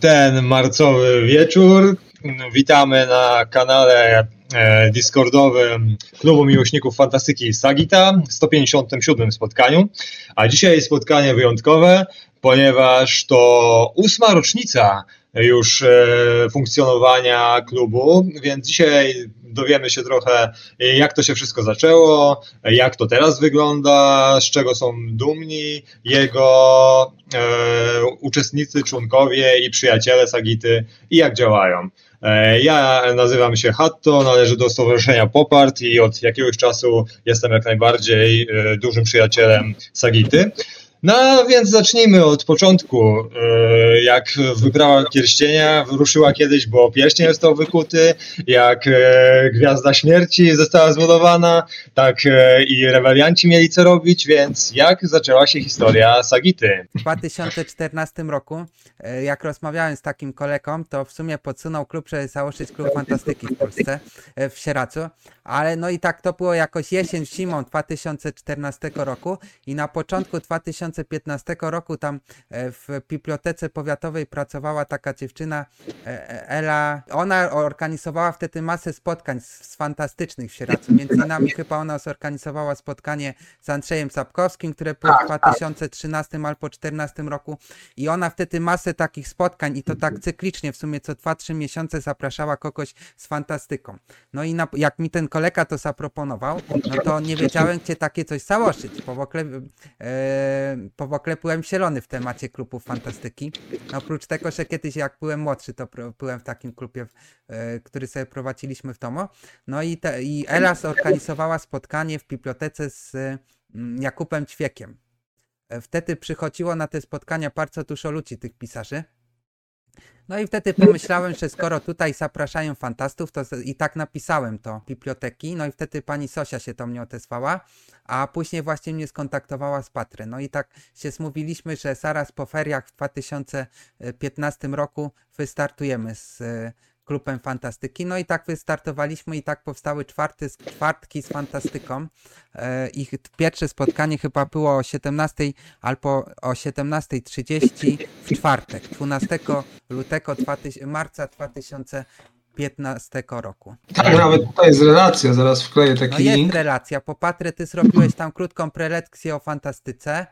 ten marcowy wieczór. Witamy na kanale e, Discordowym Klubu Miłośników Fantastyki Sagita w 157 spotkaniu. A dzisiaj spotkanie wyjątkowe, ponieważ to ósma rocznica już e, funkcjonowania klubu, więc dzisiaj dowiemy się trochę, jak to się wszystko zaczęło, jak to teraz wygląda, z czego są dumni jego e, uczestnicy, członkowie i przyjaciele Sagity i jak działają. E, ja nazywam się Hatto, należę do Stowarzyszenia Popart i od jakiegoś czasu jestem jak najbardziej e, dużym przyjacielem Sagity. No więc zacznijmy od początku. E, jak wybrała pierścienia, wyruszyła kiedyś, bo pierścień został wykuty, jak e, Gwiazda Śmierci została zbudowana, tak e, i rebelianci mieli co robić, więc jak zaczęła się historia Sagity? W 2014 roku, jak rozmawiałem z takim kolegą, to w sumie podsunął klub, żeby założyć klub fantastyki w Polsce, w Sieracu, ale no i tak to było jakoś jesień, zimą 2014 roku i na początku 2015 2015 roku tam e, w bibliotece powiatowej pracowała taka dziewczyna e, e, Ela. Ona organizowała wtedy masę spotkań z, fantastycznych w Sieradzu. Między innymi chyba ona zorganizowała spotkanie z Andrzejem Sapkowskim, które było w 2013 tak, tak. albo 2014 roku i ona wtedy masę takich spotkań i to tak cyklicznie w sumie co 2-3 miesiące zapraszała kogoś z fantastyką. No i na, jak mi ten kolega to zaproponował, no to nie wiedziałem, gdzie takie coś założyć, bo w ogóle e, po w ogóle byłem zielony w temacie klubów fantastyki. Oprócz tego, że kiedyś jak byłem młodszy, to byłem w takim klubie, e, który sobie prowadziliśmy w Tomo. No i, te, i Ela zorganizowała spotkanie w bibliotece z mm, Jakubem Ćwiekiem. E, wtedy przychodziło na te spotkania bardzo dużo ludzi, tych pisarzy. No i wtedy pomyślałem, że skoro tutaj zapraszają fantastów, to i tak napisałem to biblioteki. No i wtedy pani Sosia się to mnie odezwała, a później właśnie mnie skontaktowała z Patry. No i tak się zmówiliśmy, że zaraz po feriach w 2015 roku wystartujemy z klubem fantastyki. No i tak wystartowaliśmy i tak powstały czwarty, czwartki z fantastyką. E, ich pierwsze spotkanie chyba było o 17 albo o 17.30 w czwartek, 12 lutego 2000, marca 2015 roku. Tak, nawet tutaj jest relacja, zaraz wkleję taki no jest link. relacja. Po Patry ty zrobiłeś tam krótką prelekcję o fantastyce.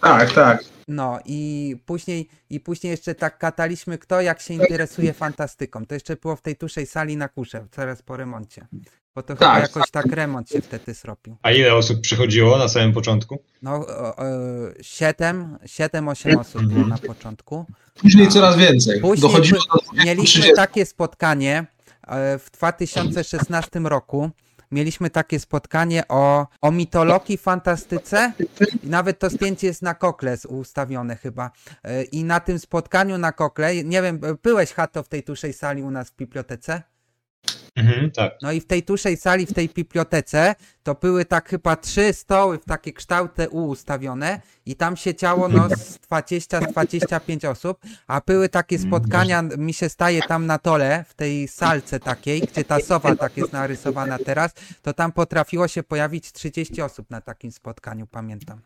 Tak, tak. No i później, i później jeszcze tak kataliśmy, kto jak się interesuje fantastyką. To jeszcze było w tej tuszej sali na kusze, zaraz po remoncie. Bo to tak. chyba jakoś tak remont się wtedy zrobił. A ile osób przychodziło na samym początku? No, siedem, siedem, osiem osób było na początku. Później A coraz więcej. Później Dochodziło do mieliśmy 30. takie spotkanie e, w 2016 roku mieliśmy takie spotkanie o, o mitologii, fantastyce. I nawet to zdjęcie jest na kokle ustawione chyba. E, I na tym spotkaniu na kokle, nie wiem, byłeś Hato w tej tuszej sali u nas w bibliotece? Mhm, tak. No i w tej tuszej sali, w tej bibliotece, to były tak chyba trzy stoły w takie kształty U ustawione i tam się ciało no z 20-25 osób, a były takie spotkania, mi się staje tam na tole, w tej salce takiej, gdzie ta sowa tak jest narysowana teraz, to tam potrafiło się pojawić 30 osób na takim spotkaniu, pamiętam.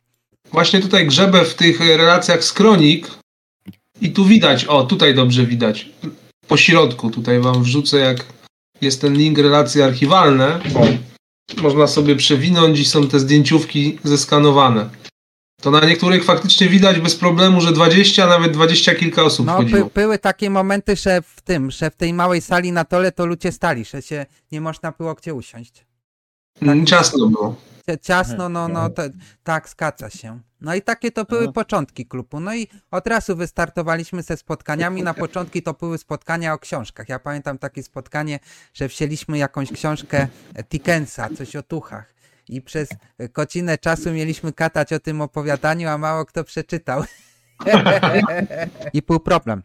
Właśnie tutaj grzebę w tych relacjach z kronik i tu widać, o tutaj dobrze widać, po środku tutaj wam wrzucę jak jest ten link relacje archiwalne. O, można sobie przewinąć i są te zdjęciówki zeskanowane. To na niektórych faktycznie widać bez problemu, że 20, a nawet 20 kilka osób no, by, były takie momenty, że w tym, że w tej małej sali na tole to ludzie stali, że się nie można było gdzie usiąść. Tak, Ciasno było ciasno, no, no, to, tak, zgadza się. No i takie to były początki klubu. No i od razu wystartowaliśmy ze spotkaniami. Na początki to były spotkania o książkach. Ja pamiętam takie spotkanie, że wzięliśmy jakąś książkę Dickensa, coś o tuchach. I przez godzinę czasu mieliśmy katać o tym opowiadaniu, a mało kto przeczytał. I był problem.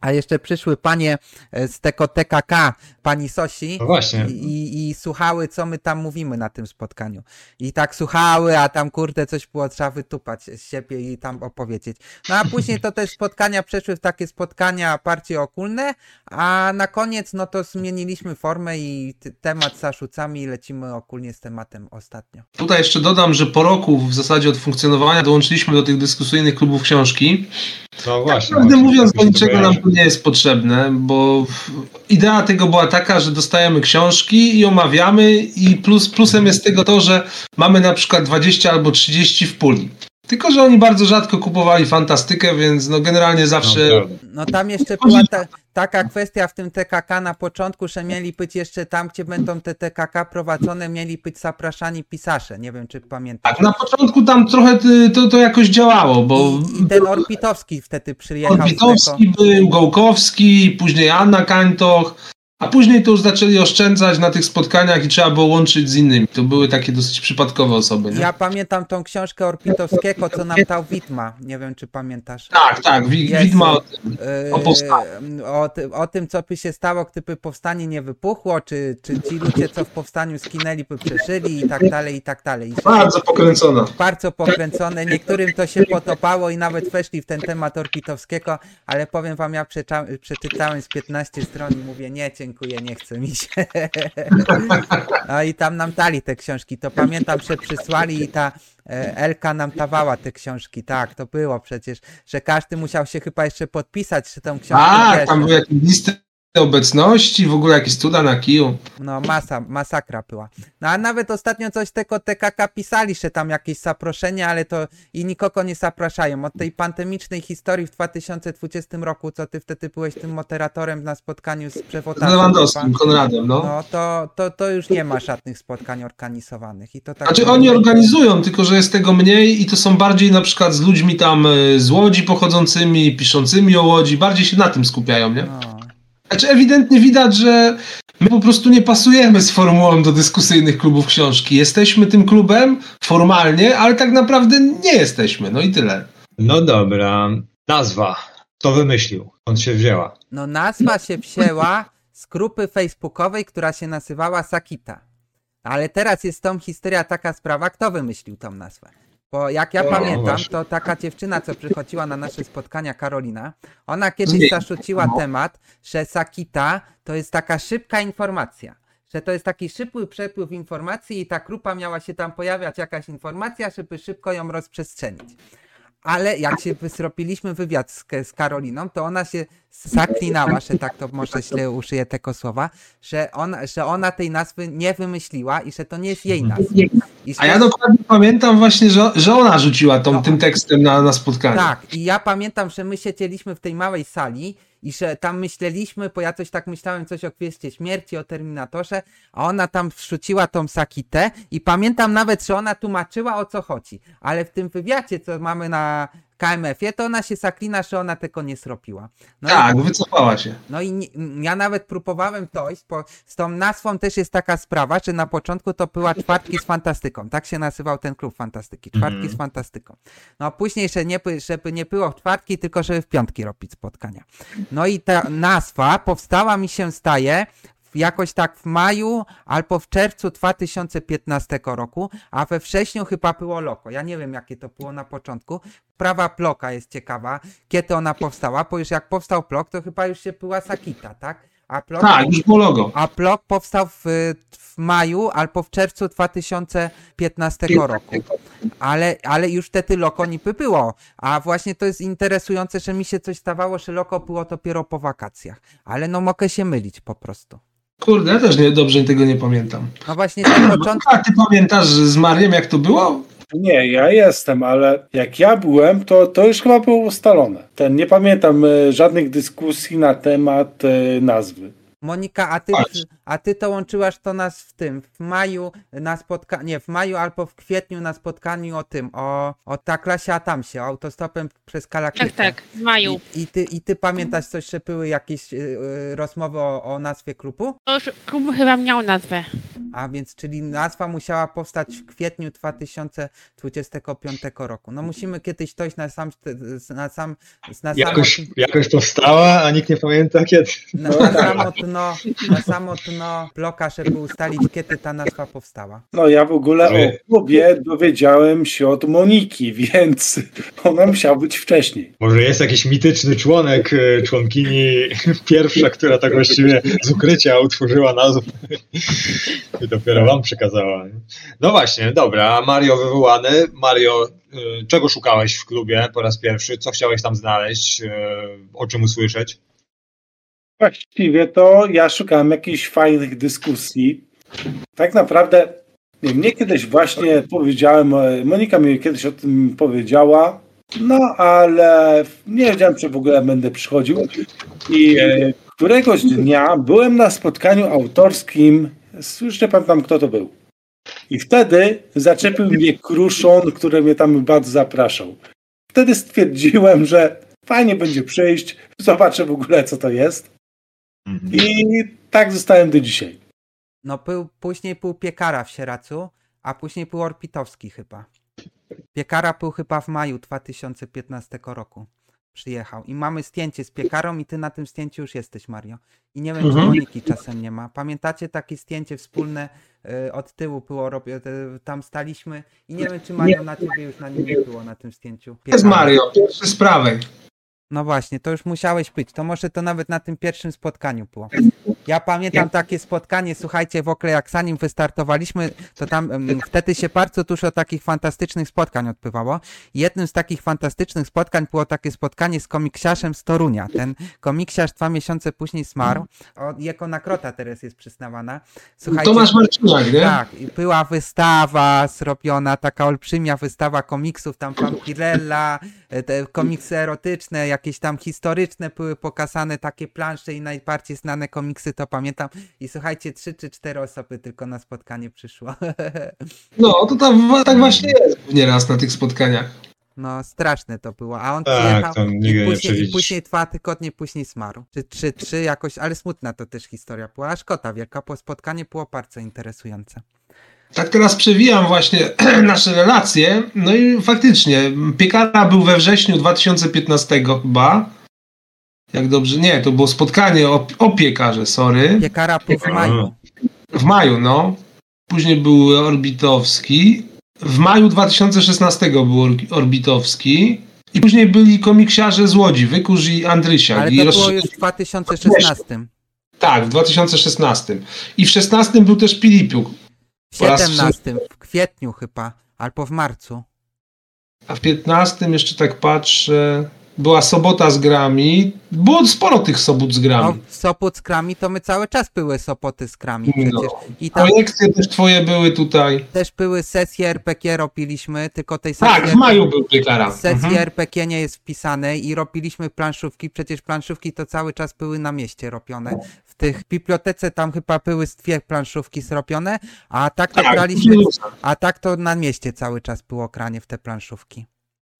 A jeszcze przyszły panie e, z tego TKK, pani Sosi no właśnie. I, i, słuchały, co my tam mówimy na tym spotkaniu. I tak słuchały, a tam kurde coś było trzeba wytupać z siebie i tam opowiedzieć. No a później to te spotkania przeszły w takie spotkania bardziej okulne, a na koniec no to zmieniliśmy formę i temat zarzucamy i lecimy okulnie z tematem ostatnio. Tutaj jeszcze dodam, że po roku w zasadzie od funkcjonowania dołączyliśmy do tych dyskusyjnych klubów książki. No właśnie. Tak, właśnie, mówiąc, do niczego nam nie jest potrzebne, bo idea tego była taka, że dostajemy książki i omawiamy i plus, plusem jest tego to, że mamy na przykład 20 albo 30 w puli. Tylko, że oni bardzo rzadko kupowali fantastykę, więc no generalnie zawsze... No. No tam jeszcze była ta, taka kwestia w tym TKK na początku, że mieli być jeszcze tam, gdzie będą te TKK prowadzone, mieli być zapraszani pisarze. Nie wiem, czy pamiętasz. tak, na początku tam trochę y, to, to jakoś działało, bo I, I ten Orpitowski wtedy przyjechał. Orbitowski był, Gołkowski, później Anna Kańtoch, a później to już zaczęli oszczędzać na tych spotkaniach i trzeba było łączyć z innymi. To były takie dosyć przypadkowe osoby, nie? Ja pamiętam tą książkę Orpitowskiego, co nam dał Witma. Nie wiem, czy pamiętasz. Tak, tak, wi- widma o tym. Yy, O powstaniu. o, o tym, co by się stało, gdyby powstanie nie wypuchło, czy, czy ci ludzie, co w powstaniu skinęli, by przeżyli i tak dalej, i tak dalej. I Bardzo pokręcona. bardzo pokręcone. Niektórym to się podobało i nawet weszli w ten temat Orpitowskiego, ale powiem wam, ja przeczytałem, przeczytałem z 15 stron i mówię, nie, dziękuję, nie chce mi się. No i tam nam dali te książki. To pamiętam, że przysłali i ta e, Elka nam dawała te książki. Tak, to było przecież, że każdy musiał się chyba jeszcze podpisać, że tą książkę Tak, bierze. tam były jakieś listy obecności, w ogóle jakieś cuda na kiju. No masa, masakra była. No a nawet ostatnio coś tego TKK pisali, że tam jakieś zaproszenie, ale to i nikogo nie zapraszają. Od tej pandemicznej historii w 2020 roku, co ty wtedy byłeś tym moderatorem na spotkaniu z Z przewodnikiem. Lewandowskim, Konradem, no. No to, to, to już nie ma żadnych spotkań organizowanych. I to tak Znaczy oni organizują, tylko że jest tego mniej i to są bardziej na przykład z ludźmi tam y, z Łodzi pochodzącymi, piszącymi o Łodzi, bardziej się na tym skupiają, nie? No. Znaczy ewidentnie widać, że my po prostu nie pasujemy z formułą do dyskusyjnych klubów książki. Jesteśmy tym klubem formalnie, ale tak naprawdę nie jesteśmy, no i tyle. No dobra. Nazwa. Kto wymyślił? Skąd się wzięła? no nazwa się wzięła z grupy facebookowej, która się nazywała Sakita. Ale teraz jest tą historia taka sprawa, kto wymyślił tą nazwę. Bo jak ja pamiętam, to taka dziewczyna, co przychodziła na nasze spotkania, Karolina, ona kiedyś zarzuciła No. temat, że Sakita to jest taka szybka informacja. Że to jest taki szybki przepływ informacji i ta grupa miała się tam pojawiać jakaś informacja, żeby szybko ją rozprzestrzenić. Ale jak się zrobiliśmy wywiad z, z Karoliną, to ona się zaklinała, że tak to może źle użyję tego słowa, że ona, że ona tej nazwy nie wymyśliła i że to nie jest jej nazwa. I A ja dokładnie pamiętam właśnie, że, że ona rzuciła tą, No. tym tekstem na, na spotkanie. Tak, i ja pamiętam, że my siedzieliśmy w tej małej sali i że tam myśleliśmy, bo ja coś tak myślałem, coś o kwestii śmierci, o Terminatorze, a ona tam wrzuciła tą Sakitę i pamiętam nawet, że ona tłumaczyła o co chodzi, ale w tym wywiadzie, co mamy na KMF-ie, to ona się zaklina, że ona tego nie zrobiła. No i- Tak, wycofała się. No i nie, ja nawet próbowałem dojść, bo z tą nazwą też jest taka sprawa, że na początku to była Czwartki z Fantastyką. Tak się nazywał ten klub fantastyki. Czwartki Mhm. z Fantastyką. No a później, że nie, by- żeby nie było w czwartki, tylko żeby w piątki robić spotkania. No i ta nazwa powstała mi się staje jakoś tak w maju albo w czerwcu 2015 roku, a we wrześniu chyba było Loko. Ja nie wiem, jakie to było na początku. Prawa Ploka jest ciekawa, kiedy ona powstała, bo już jak powstał Plok, to chyba już się była Sakita, tak? A Plok, Tak, już było logo. a Plok powstał w, w maju albo w czerwcu 2015 roku. Ale, ale już wtedy Loko niby było. A właśnie to jest interesujące, że mi się coś stawało, że Loko było dopiero po wakacjach. Ale no mogę się mylić po prostu. Kurde, ja też nie, dobrze tego nie pamiętam. No właśnie na początku. A ty pamiętasz z Mariem, jak to było? Nie, ja jestem, ale jak ja byłem, to, to już chyba było ustalone. Ten, nie pamiętam e, żadnych dyskusji na temat e, nazwy. Monika, a ty, a ty to łączyłaś to nas w tym, w maju na spotkaniu, nie, w maju albo w kwietniu na spotkaniu o tym, o, o ta klasie Atamsie, o autostopem przez Tak, Kalakrytę. tak, w maju. I, i, ty, I ty pamiętasz coś, że były jakieś y, y, rozmowy o, o nazwie klubu? To już klub chyba miał nazwę. A więc, czyli nazwa musiała powstać w kwietniu 2025 roku. No musimy kiedyś dojść na sam, na sam, na Jakoś, samo, jakoś powstała, a nikt nie pamięta kiedy. na, na samo dno, na samo dno bloka, żeby ustalić, kiedy ta nazwa powstała. No ja w ogóle o klubie dowiedziałem się od Moniki, więc ona musiała być wcześniej. Może jest jakiś mityczny członek, e, członkini pierwsza, która tak właściwie z ukrycia utworzyła nazwę i dopiero wam przekazała. No właśnie, dobra, Mario wywołany. Mario, e, czego szukałeś w klubie po raz pierwszy? Co chciałeś tam znaleźć? e, O czym usłyszeć? Właściwie to ja szukałem jakichś fajnych dyskusji. Tak naprawdę nie, mnie kiedyś właśnie powiedziałem, e, Monika mi kiedyś o tym powiedziała, no ale nie wiedziałem, czy w ogóle będę przychodził. I któregoś dnia byłem na spotkaniu autorskim, już nie pamiętam kto to był. I wtedy zaczepił mnie Kruszon, który mnie tam bardzo zapraszał. Wtedy stwierdziłem, że fajnie będzie przyjść, zobaczę w ogóle co to jest. Mhm. I tak zostałem do dzisiaj. No był, później był Piekara w Sieracu, a później był Orpitowski chyba. Piekara był chyba w maju 2015 roku. Przyjechał. I mamy zdjęcie z Piekarą i ty na tym zdjęciu już jesteś, Mario. I nie wiem, czy Mhm. Moniki czasem nie ma. Pamiętacie takie zdjęcie wspólne y, od tyłu było robione, y, tam staliśmy i nie wiem, czy Mario na ciebie już na nim nie było na tym zdjęciu. Jest Piekara. Mario, pierwszy z prawej. No właśnie, to już musiałeś być. To może to nawet na tym pierwszym spotkaniu było. Ja pamiętam takie spotkanie, słuchajcie, w ogóle jak zanim wystartowaliśmy, to tam wtedy się bardzo dużo takich fantastycznych spotkań odbywało. Jednym z takich fantastycznych spotkań było takie spotkanie z komiksiarzem z Torunia. Ten komiksiarz dwa miesiące później zmarł. O, jego nagroda teraz jest przyznawana. Słuchajcie, Tomasz Marciniak, nie? tak, była wystawa zrobiona, taka olbrzymia wystawa komiksów, tam Vampirella, e, te komiksy erotyczne, jakieś tam historyczne były pokazane, takie plansze i najbardziej znane komiksy, to pamiętam. I słuchajcie, trzy czy cztery osoby tylko na spotkanie przyszło. No, to tam, tak właśnie jest nieraz na tych spotkaniach. No, straszne to było. A on Tak, przyjechał to i później, i później dwa tygodnie później zmarł. Czy trzy, trzy jakoś, ale smutna to też historia była. A szkoda wielka, bo spotkanie było bardzo interesujące. Tak teraz przewijam właśnie nasze relacje. No i faktycznie, Piekara był we wrześniu 2015 chyba. Jak dobrze, nie, to było spotkanie o, o piekarze, sorry. Piekara w maju. W maju, no. Później był Orbitowski. W maju 2016 był Or- Orbitowski. I później byli komiksiarze z Łodzi, Wykurz i Andrysiak. Ale to było już w 2016. Tak, w 2016. I w 16 był też Pilipiuk. W Po raz 17, w kwietniu chyba, albo w marcu. A w 15 jeszcze tak patrzę. Była sobota z grami. Było sporo tych sobot z No, grami. Sopot z krami, to my cały czas były Sopoty z krami przecież. No. I tam też twoje były tutaj. też były sesje RPG robiliśmy, tylko tej sesji, Tak, w maju był Piekara. sesji Mhm. RPG nie jest wpisane i robiliśmy planszówki, przecież planszówki to cały czas były na mieście robione. W tych bibliotece tam chyba były dwie planszówki zrobione, a tak to Tak, graliśmy, a tak to na mieście cały czas było granie w te planszówki.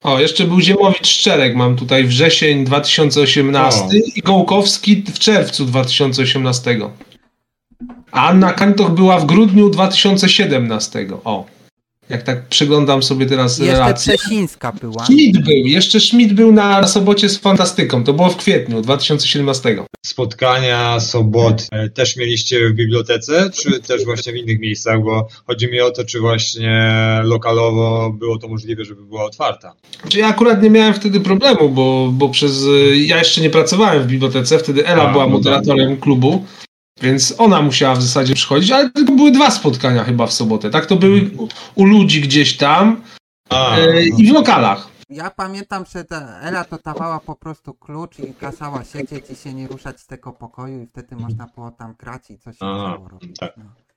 O, jeszcze był Ziemowicz Szczerek, mam tutaj wrzesień 2018 O. i Gołkowski w czerwcu 2018. A Anna Kantoch była w grudniu 2017. O, jak tak przeglądam sobie teraz jeszcze relacje. Przesińska była. Schmidt był, jeszcze Schmidt był na sobocie z fantastyką, to było w kwietniu 2017. Spotkania, sobot też mieliście w bibliotece, czy też właśnie w innych miejscach? Bo chodzi mi o to, czy właśnie lokalowo było to możliwe, żeby była otwarta. Znaczy, ja akurat nie miałem wtedy problemu, bo, bo przez. y, Ja jeszcze nie pracowałem w bibliotece, wtedy Ela A, była no moderatorem klubu, więc ona musiała w zasadzie przychodzić, ale tylko były dwa spotkania chyba w sobotę. Tak to były u, u ludzi gdzieś tam A, e, i w lokalach. Ja pamiętam, że ta Ela to dawała po prostu klucz i kazała siedzieć i się nie ruszać z tego pokoju i wtedy można było tam grać i coś się robić. tak. No.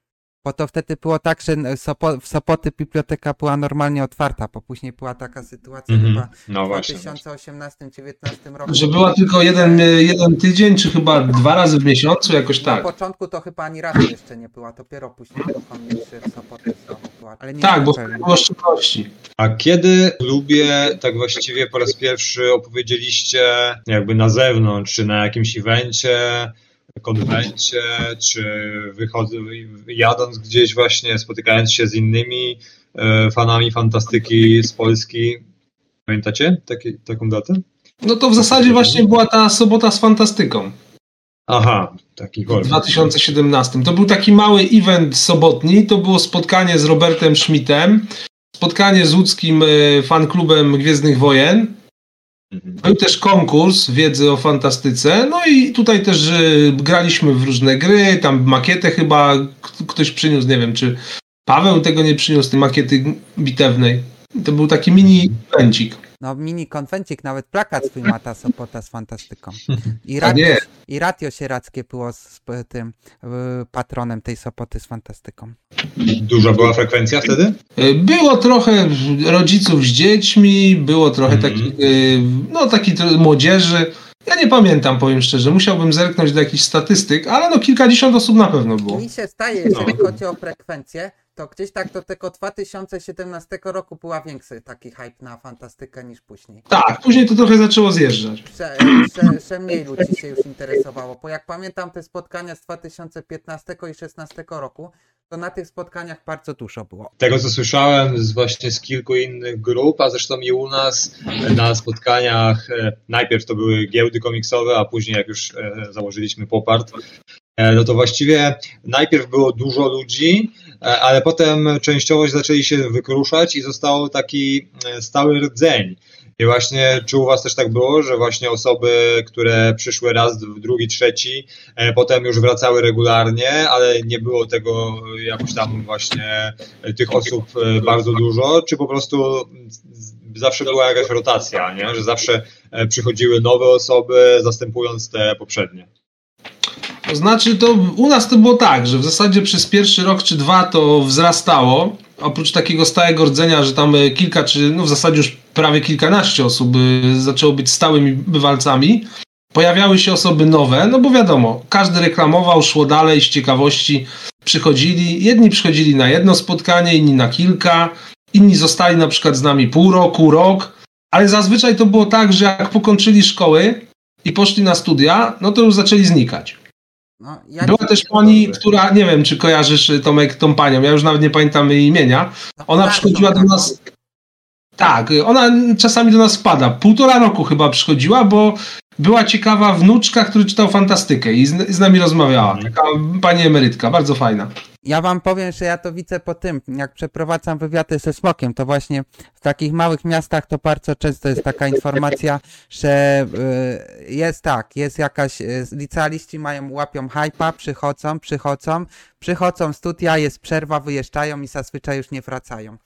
Bo to wtedy było tak, że Sopo, w Sopoty biblioteka była normalnie otwarta, bo później była taka sytuacja Mhm. chyba no w właśnie. 2018-2019 roku. Że była tylko jeden, y, jeden tydzień, czy chyba dwa razy w miesiącu, jakoś Na tak. początku to chyba ani razu jeszcze nie była, dopiero później w Sopoty była. Ale nie Tak, bo było szczególności. A kiedy w klubie tak właściwie po raz pierwszy opowiedzieliście jakby na zewnątrz, czy na jakimś evencie, konwencie, czy wychod- jadąc gdzieś właśnie, spotykając się z innymi e, fanami fantastyki z Polski? Pamiętacie taki, taką datę? No to w zasadzie właśnie była ta sobota z fantastyką. Aha, taki W kolor. 2017. To był taki mały event sobotni. To było spotkanie z Robertem Schmidtem, spotkanie z łódzkim e, fanklubem Gwiezdnych Wojen. Mhm. Był też konkurs wiedzy o fantastyce. No i tutaj też e, graliśmy w różne gry. Tam makietę chyba ktoś przyniósł, nie wiem czy Paweł tego nie przyniósł, tej makiety bitewnej. To był taki mini evencik. No mini konwencik, nawet plakat swój ma ta Sopota z fantastyką. I, rad, jest. i Radio Sieradzkie było z, z tym y, patronem tej Sopoty z fantastyką. Duża była frekwencja wtedy? Y, Było trochę rodziców z dziećmi, było trochę Mhm. takich, y, no takiej młodzieży. Ja nie pamiętam, powiem szczerze, musiałbym zerknąć do jakichś statystyk, ale no kilkadziesiąt osób na pewno było. Mi się staje, jeżeli No. chodzi o frekwencję, to gdzieś tak do tego 2017 roku była większy taki hype na fantastykę niż później. Tak, później to trochę zaczęło zjeżdżać. Że, że, że mniej ludzi się już interesowało, bo jak pamiętam te spotkania z 2015 i 2016 roku, to na tych spotkaniach bardzo dużo było. Tego, co słyszałem z właśnie z kilku innych grup, a zresztą i u nas na spotkaniach, e, najpierw to były giełdy komiksowe, a później jak już e, założyliśmy Popart, e, no to właściwie najpierw było dużo ludzi, ale potem częściowo zaczęli się wykruszać i został taki e, stały rdzeń. I właśnie, czy u Was też tak było, że właśnie osoby, które przyszły raz, drugi, trzeci, e, potem już wracały regularnie, ale nie było tego jakoś tam właśnie e, tych osób e, bardzo dużo, czy po prostu zawsze była jakaś rotacja, nie? że zawsze e, przychodziły nowe osoby, zastępując te poprzednie. To znaczy, to u nas to było tak, że w zasadzie przez pierwszy rok czy dwa to wzrastało. Oprócz takiego stałego rdzenia, że tam e, kilka, czy no w zasadzie już prawie kilkanaście osób e, zaczęło być stałymi bywalcami. Pojawiały się osoby nowe, no bo wiadomo, każdy reklamował, szło dalej z ciekawości. Przychodzili, jedni przychodzili na jedno spotkanie, inni na kilka, inni zostali na przykład z nami pół roku, rok, ale zazwyczaj to było tak, że jak pokończyli szkoły i poszli na studia, no to już zaczęli znikać. No, ja Była też pani, która, nie wiem, czy kojarzysz y, Tomek tą panią, ja już nawet nie pamiętam jej imienia. Ona Tak, przychodziła do taką. nas. Tak, y, ona czasami do nas wpada. Półtora roku chyba przychodziła, bo była ciekawa wnuczka, który czytał fantastykę i z, z nami rozmawiała. Mhm. Taka pani emerytka, bardzo fajna. Ja wam powiem, że ja to widzę po tym, jak przeprowadzam wywiady ze smokiem, to właśnie w takich małych miastach to bardzo często jest taka informacja, że y, jest tak, jest jakaś, y, licealiści mają, łapią hypa, przychodzą, przychodzą, przychodzą studia, jest przerwa, wyjeżdżają i zazwyczaj już nie wracają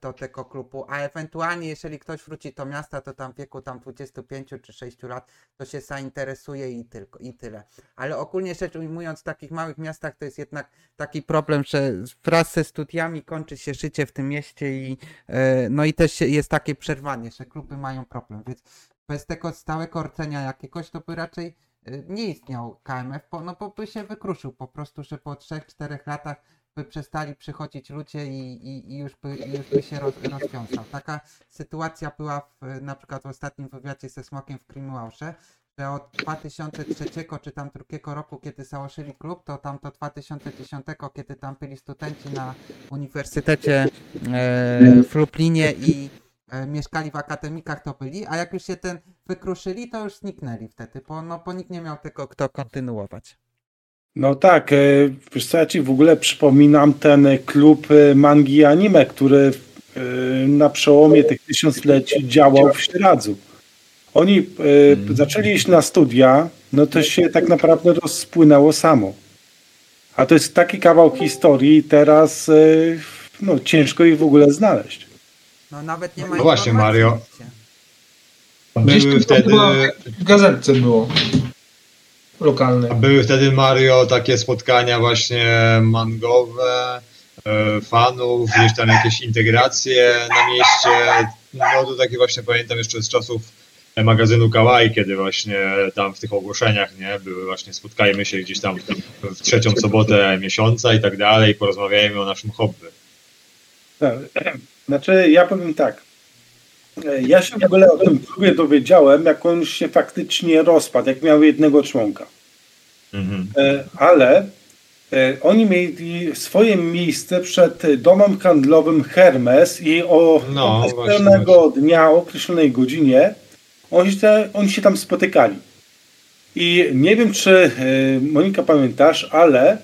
do tego klubu, a ewentualnie jeżeli ktoś wróci do miasta, to tam w wieku tam 25 czy 6 lat, to się zainteresuje i tylko, i tyle. Ale ogólnie rzecz ujmując, w takich małych miastach to jest jednak taki problem, że wraz ze studiami kończy się życie w tym mieście i e, no i też jest takie przerwanie, że kluby mają problem, więc bez tego stałego rdzenia jakiegoś to by raczej e, nie istniał KMF, bo, no bo by się wykruszył po prostu, że po 3-4 latach by przestali przychodzić ludzie i, i, i już, by, już by się roz, rozwiązał. Taka sytuacja była w, na przykład w ostatnim wywiadzie ze Smokiem w Krimuałsze, że od 2003 czy tam drugiego roku, kiedy założyli klub, to tam do 2010, kiedy tam byli studenci na Uniwersytecie e, w Lublinie i e, mieszkali w akademikach, to byli, a jak już się ten wykruszyli, to już zniknęli wtedy, bo, no, bo nikt nie miał tego kto kontynuować. No tak, e, wiesz co, ja ci w ogóle przypominam ten klub e, mangi i anime, który e, na przełomie tych tysiącleci działał w Śradzu. Oni e, zaczęli iść na studia, no to się tak naprawdę rozpłynęło samo. A to jest taki kawał historii i teraz no, ciężko ich w ogóle znaleźć. No nawet nie ma No właśnie, Mario. Gdzieś to wtedy, w gazetce było. Lokalnej. były wtedy, Mario, takie spotkania właśnie mangowe, e, fanów, gdzieś tam jakieś integracje na mieście. No to takie właśnie pamiętam jeszcze z czasów e, magazynu Kawaii, kiedy właśnie tam w tych ogłoszeniach, nie, były właśnie spotkajmy się gdzieś tam w trzecią sobotę miesiąca i tak dalej, porozmawiajmy o naszym hobby. Tak. Znaczy, ja powiem tak. E, Ja się w ogóle o tym klubie dowiedziałem, jak on już się faktycznie rozpadł, jak miał jednego członka. Mhm. E, Ale e, oni mieli swoje miejsce przed domem handlowym Hermes i o No, określonego dnia, o określonej godzinie oni się, oni się tam spotykali. I nie wiem, czy Monika pamiętasz, ale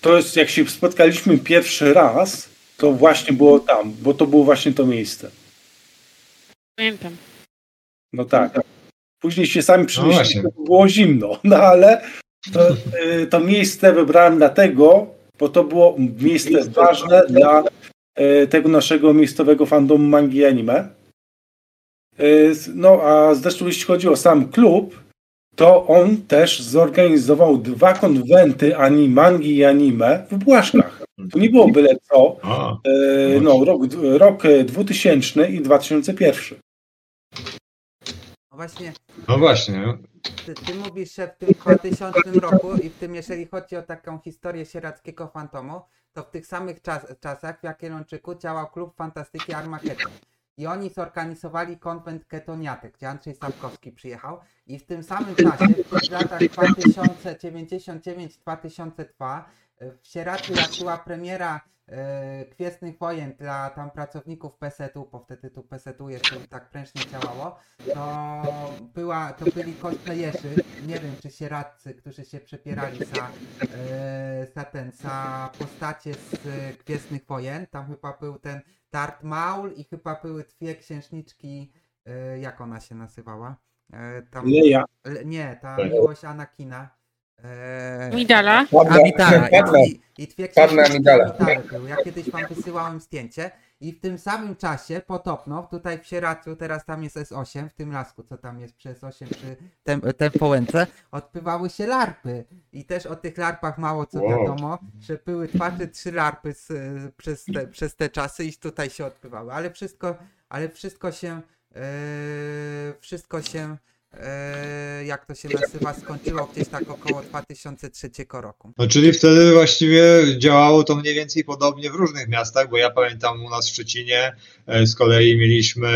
to jest, jak się spotkaliśmy pierwszy raz, to właśnie było tam, bo to było właśnie to miejsce. Pamiętam. No tak. Później się sami przynieśli, bo było zimno, no ale to, y, to miejsce wybrałem dlatego, bo to było miejsce ważne dla y, tego naszego miejscowego fandomu mangi i anime. Y, No a zresztą jeśli chodzi o sam klub, to on też zorganizował dwa konwenty animangi i anime w Błaszkach. To nie było byle co. A, E, no, rok, rok 2000 i 2001. Właśnie, no właśnie. ty, ty mówisz, że w tym 2000 roku i w tym, jeżeli chodzi o taką historię sieradzkiego fantomu, to w tych samych czas, czasach w Jagiellończyku działał klub fantastyki Armageddon. I oni zorganizowali konwent Ketoniatek, gdzie Andrzej Sapkowski przyjechał. I w tym samym czasie, w latach 2099-2002, w Sieradzu, jak była premiera e, Gwiezdnych Wojen dla tam pracowników PSET-u, bo wtedy tu PSET-u jeszcze tak prężnie działało, to, była, to byli cosplayerzy, nie wiem czy sieradcy, którzy się przepierali za, e, za ten, za postacie z e, Gwiezdnych Wojen. Tam chyba był ten Darth Maul i chyba były dwie księżniczki, e, jak ona się nazywała? E, tam, Leja. Le- nie, ta Tak. miłość Anakina. E, Midala. Amidala. I, i dwie Padme książki Amidala. Ja kiedyś wam wysyłałem zdjęcie i w tym samym czasie potopno, tutaj w Sieradzu, teraz tam jest S8, w tym lasku, co tam jest przez 8 przy tem, tempołęce, odbywały się larpy. I też o tych larpach mało co Wow. wiadomo, że były dwa czy trzy larpy z, przez, te, przez te czasy i tutaj się odbywały. Ale wszystko, ale wszystko się, e, wszystko się jak to się nazywa, skończyło gdzieś tak około 2003 roku. No czyli wtedy właściwie działało to mniej więcej podobnie w różnych miastach, bo ja pamiętam u nas w Szczecinie e, z kolei mieliśmy,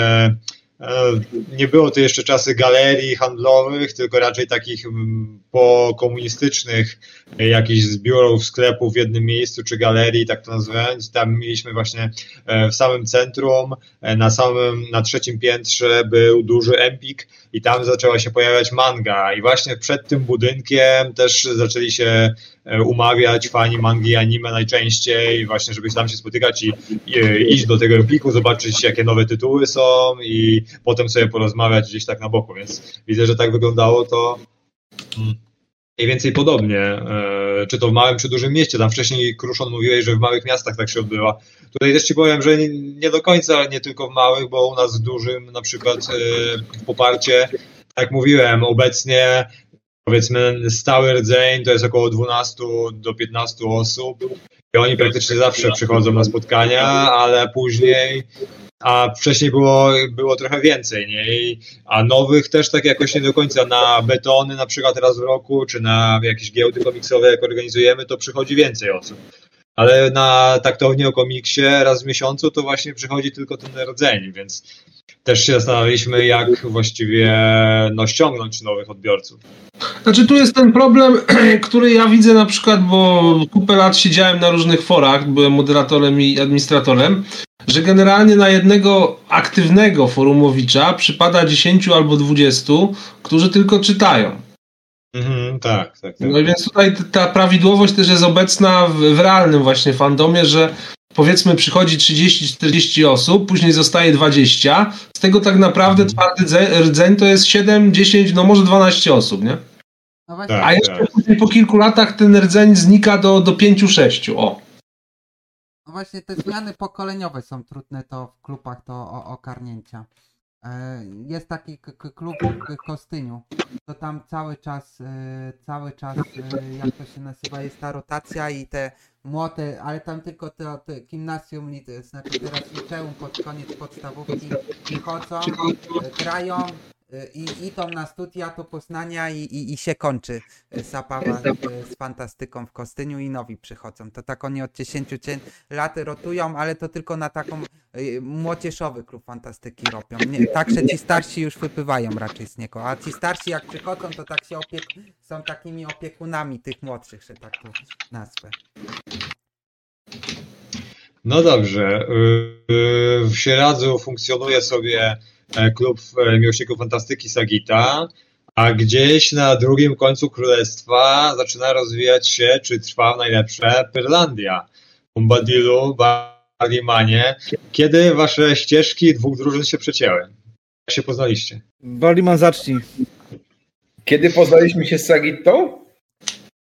nie było to jeszcze czasy galerii handlowych, tylko raczej takich mm, pokomunistycznych e, jakichś zbiorów, sklepów w jednym miejscu, czy galerii, tak to nazywając. Tam mieliśmy właśnie e, w samym centrum, e, na samym, na trzecim piętrze był duży Empik i tam zaczęła się pojawiać manga i właśnie przed tym budynkiem też zaczęli się e, umawiać fani mangi anime najczęściej, właśnie żeby tam się spotykać i, i e, iść do tego Empiku, zobaczyć jakie nowe tytuły są i potem sobie porozmawiać gdzieś tak na boku, więc widzę, że tak wyglądało to mm, mniej więcej podobnie, e, czy to w małym, czy dużym mieście, tam wcześniej Kruszon mówiłeś, że w małych miastach tak się odbywa. Tutaj też ci powiem, że nie, do końca, nie tylko w małych, bo u nas w dużym, na przykład e, Poparcie, tak jak mówiłem, obecnie powiedzmy stały rdzeń to jest około 12 do 15 osób i oni praktycznie zawsze przychodzą na spotkania, ale później a wcześniej było, było trochę więcej, nie? A nowych też tak jakoś nie do końca na betony na przykład raz w roku, czy na jakieś giełdy komiksowe jak organizujemy, to przychodzi więcej osób. Ale na taktownie o komiksie raz w miesiącu to właśnie przychodzi tylko ten rdzeń, więc też się zastanawialiśmy, jak właściwie no, ściągnąć nowych odbiorców. Znaczy tu jest ten problem, który ja widzę na przykład, bo kupę lat siedziałem na różnych forach, byłem moderatorem i administratorem, że generalnie na jednego aktywnego forumowicza przypada 10 albo 20, którzy tylko czytają. Mhm, tak, tak, tak. No więc tutaj ta prawidłowość też jest obecna w, w realnym właśnie fandomie, że powiedzmy przychodzi 30-40 osób, później zostaje 20, z tego tak naprawdę twardy dze- rdzeń to jest 7, 10, no może 12 osób, nie? No właśnie, Tak. A jeszcze później po kilku latach ten rdzeń znika do, do 5-6, o. no właśnie te zmiany pokoleniowe są trudne to w klubach do o- ogarnięcia. E, Jest taki klub w Kostyniu, to tam cały czas, e, cały czas, e, jak to się nazywa, jest ta rotacja i te młote, ale tam tylko to, to gimnazjum, znaczy teraz liceum pod koniec podstawówki przychodzą, e, grają i idą na studia do Poznania i, i, i się kończy e, zabawa e, z fantastyką w Kostyniu i nowi przychodzą. To tak oni od 10 cie- lat rotują, ale to tylko na taką młodzieżowy klub fantastyki robią. Nie, także ci starsi już wypływają raczej z niego, a ci starsi jak przychodzą, to tak się opiek są takimi opiekunami tych młodszych, że tak to nazwę. No dobrze. W Sieradzu funkcjonuje sobie klub e, miłośników fantastyki Sagita, a gdzieś na drugim końcu królestwa zaczyna rozwijać się, czy trwa w najlepsze, Pyrlandia. Bombadilu, Barlimanie. Kiedy wasze ścieżki dwóch drużyn się przecięły? Jak się poznaliście? Waliman zacznij. Kiedy poznaliśmy się z Sagittą?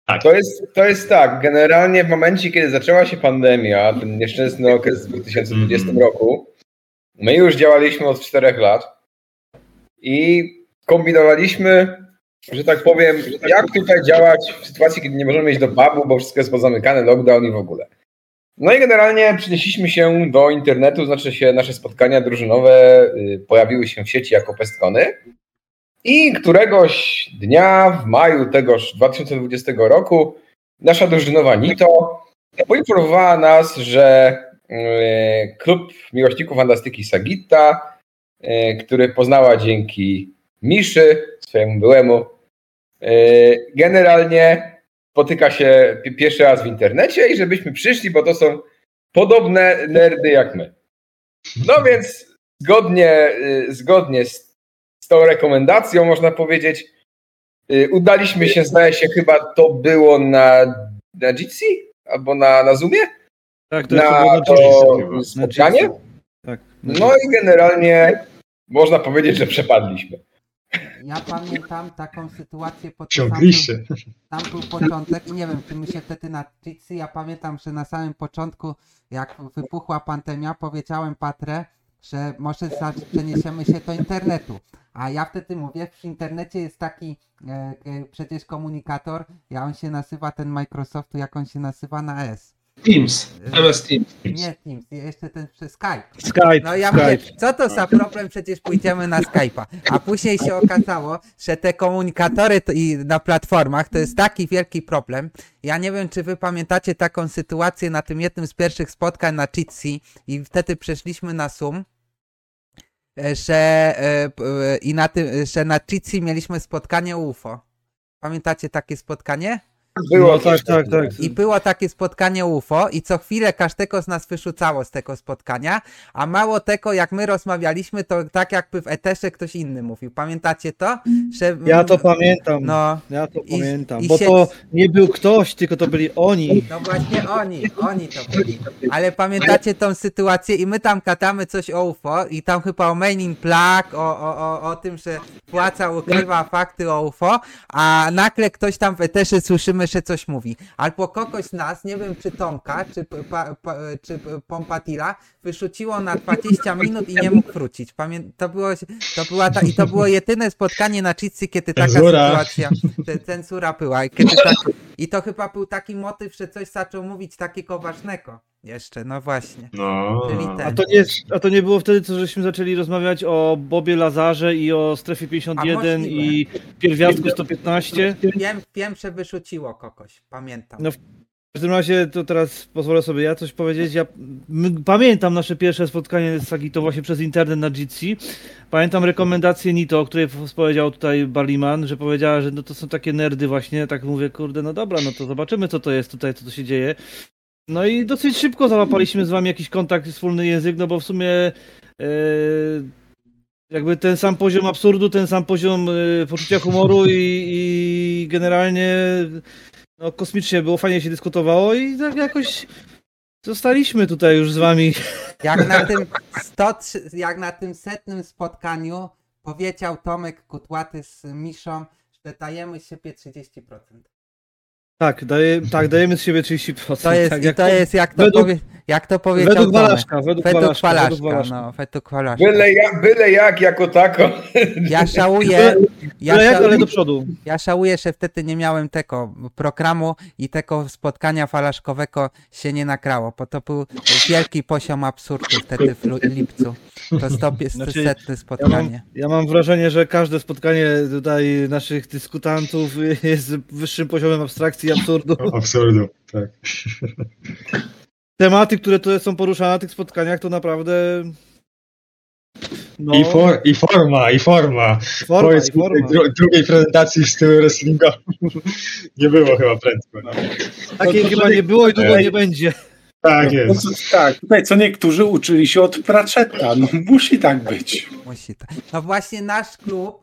Tak. To jest, to jest tak, generalnie w momencie, kiedy zaczęła się pandemia, ten nieszczęsny okres w 2020 Mhm. roku, my już działaliśmy od czterech lat i kombinowaliśmy, że tak powiem, jak tutaj działać w sytuacji, kiedy nie możemy iść do pubu, bo wszystko jest pozamykane, lockdown i w ogóle. No i generalnie przenieśliśmy się do internetu, znaczy się nasze spotkania drużynowe y, pojawiły się w sieci jako pestkony. I któregoś dnia w maju tegoż 2020 roku nasza drużynowa Nito poinformowała nas, że klub miłośników fantastyki Sagitta, y, który poznała dzięki Miszy, swojemu byłemu, y, generalnie spotyka się pi- pierwszy raz w internecie i żebyśmy przyszli, bo to są podobne nerdy jak my. No więc zgodnie, y, zgodnie z, z tą rekomendacją, można powiedzieć, y, udaliśmy się, zdaje się, chyba to było na, na Jitsi albo na, na Zoomie, Tak, to jest na to Jitsi. spotkanie. Tak. No i generalnie można powiedzieć, że przepadliśmy. Ja pamiętam taką sytuację pod tym samym, Ciągliście. tam był początek i nie wiem, czy my się wtedy na Jitsi, ja pamiętam, że na samym początku, jak wypuchła pandemia, powiedziałem Patrę, że może przeniesiemy się do internetu. A ja wtedy mówię, w internecie jest taki e, e, przecież komunikator, ja on się nazywa, ten Microsoftu, jak on się nazywa na S. Teams, MS Teams. Nie Teams, jeszcze ten przez Skype. Skype, No ja Skype. mówię, co to za problem, przecież pójdziemy na Skype'a. A później się okazało, że te komunikatory to i na platformach to jest taki wielki problem. Ja nie wiem, czy wy pamiętacie taką sytuację na tym jednym z pierwszych spotkań na Jitsi i wtedy przeszliśmy na Zoom, e, że, e, e, i na tym, że na Jitsi mieliśmy spotkanie UFO. Pamiętacie takie spotkanie? Było No tak, tak, tak. I było takie spotkanie UFO i co chwilę każdego z nas wyrzucało z tego spotkania, a mało tego, jak my rozmawialiśmy, to tak jakby w eterze ktoś inny mówił. Pamiętacie to? Że, Ja to pamiętam. No, Ja to I- pamiętam. i bo się- to nie był ktoś, tylko to byli oni. no właśnie oni, oni to byli. Ale pamiętacie tą sytuację i my tam katamy coś o UFO i tam chyba o Man in Black, o, o, o, o tym, że płaca ukrywa fakty o UFO, a nagle ktoś tam w eterze słyszymy, że coś mówi. Albo kogoś z nas, nie wiem czy Tomka, czy, pa, pa, czy Pompatila, wyrzuciło na 20 minut i nie mógł wrócić. Pamię to, było, to, była ta, I to było jedyne spotkanie na Jitsi, kiedy taka Cenzura. sytuacja, cenzura była. I, kiedy tak, I to chyba był taki motyw, że coś zaczął mówić takiego ważnego. Jeszcze, no właśnie. No. A to, nie, a to nie było wtedy, co żeśmy zaczęli rozmawiać o Bobie Lazarze i o strefie 51 możliwe. i pierwiastku 115. Wiem, wiem, że wyrzuciło kogoś, pamiętam. No, W każdym razie to teraz pozwolę sobie ja coś powiedzieć. Ja pamiętam nasze pierwsze spotkanie z Sagito właśnie przez internet na Jitsi. Pamiętam rekomendację Nito, o której powiedział tutaj Barliman, że powiedziała, że no to są takie nerdy właśnie. Tak mówię, kurde, no dobra, no to zobaczymy co to jest tutaj, co to się dzieje. No i dosyć szybko załapaliśmy z wami jakiś kontakt, wspólny język, no bo w sumie e, jakby ten sam poziom absurdu, ten sam poziom e, poczucia humoru i, i generalnie no, kosmicznie było, fajnie się dyskutowało i tak jakoś zostaliśmy tutaj już z wami. Jak na tym 103, jak na tym setnym spotkaniu powiedział Tomek Kutłaty z Miszą, że dajemy siebie 30%. Tak, daje, tak dajemy z siebie 30%. To jest, tak, i to jest jak to, według- powie, jak to powiedział według. Walaszka, według Według Walaszka, Walaszka, według Walaszka. no, według Walaszka. Byle, jak, byle jak, jako tako. Ja żałuję, ja, Ale jak, ale do przodu. ja żałuję, że wtedy nie miałem tego programu i tego spotkania falaszkowego się nie nagrało, bo to był wielki poziom absurdu wtedy w lipcu. To stopie, Znaczy, setne Ja mam, spotkanie. ja mam wrażenie, że każde spotkanie tutaj naszych dyskutantów jest wyższym poziomem abstrakcji i absurdu. Absurdu, tak. Tematy, które tutaj są poruszane na tych spotkaniach, to naprawdę. No, I, for, I forma, i forma. forma, Powiedz i forma. dru, drugiej prezentacji w stylu wrestlingu nie było chyba prędko. Takiej to chyba nie było i długo nie będzie. Tak No jest. to, tak, tutaj co niektórzy uczyli się od Pratchetta. No, musi tak być. Musi tak. No właśnie nasz klub,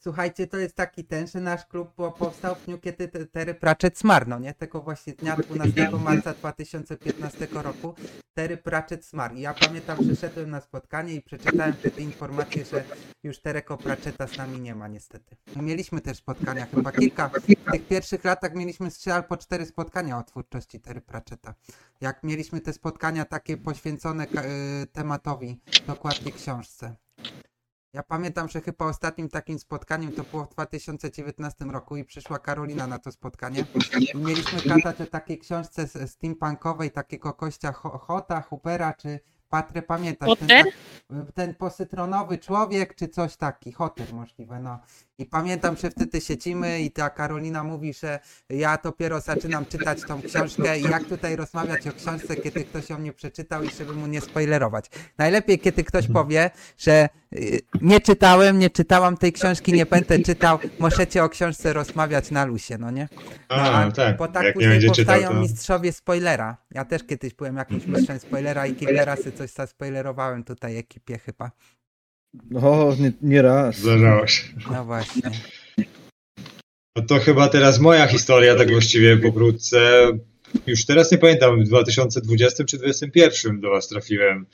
słuchajcie, to jest taki ten, że nasz klub po- powstał w dniu, kiedy te- Terry Pratchett zmarł, no nie? Tego właśnie dnia 12 marca 2015 roku Terry Pratchett zmarł. I ja pamiętam, że szedłem na spotkanie i przeczytałem wtedy informację, że już Terego Pratchetta z nami nie ma niestety. Mieliśmy też spotkania, chyba kilka. W tych pierwszych latach mieliśmy trzy albo cztery spotkania o twórczości Terry Pratchetta. Jak mieliśmy te spotkania takie poświęcone y, tematowi, dokładnie książce. Ja pamiętam, że chyba ostatnim takim spotkaniem to było w 2019 roku i przyszła Karolina na to spotkanie. I mieliśmy gadać o takiej książce z- steampunkowej, takiego kościa Ho- Hota, Hoopera, czy Patrę, pamiętasz? Ten, tak- ten posytronowy człowiek, czy coś taki, Hoter możliwe, no. I pamiętam, że wtedy siedzimy i ta Karolina mówi, że ja dopiero zaczynam czytać tą książkę i jak tutaj rozmawiać o książce, kiedy ktoś ją nie przeczytał i żeby mu nie spoilerować. Najlepiej, kiedy ktoś powie, że y, nie czytałem, nie czytałam tej książki, nie będę czytał, możecie o książce rozmawiać na lusie, no nie? No, A, tak. Bo tak Jak nie później będzie czytał, powstają to... mistrzowie spoilera. Ja też kiedyś byłem jakimś mistrzem spoilera i kilka razy coś zaspoilerowałem tutaj ekipie chyba. No, nie, nie raz. Zdarzało się. No właśnie. No to chyba teraz moja historia, tak właściwie pokrótce. Już teraz nie pamiętam, w 2020 czy 2021 do Was trafiłem.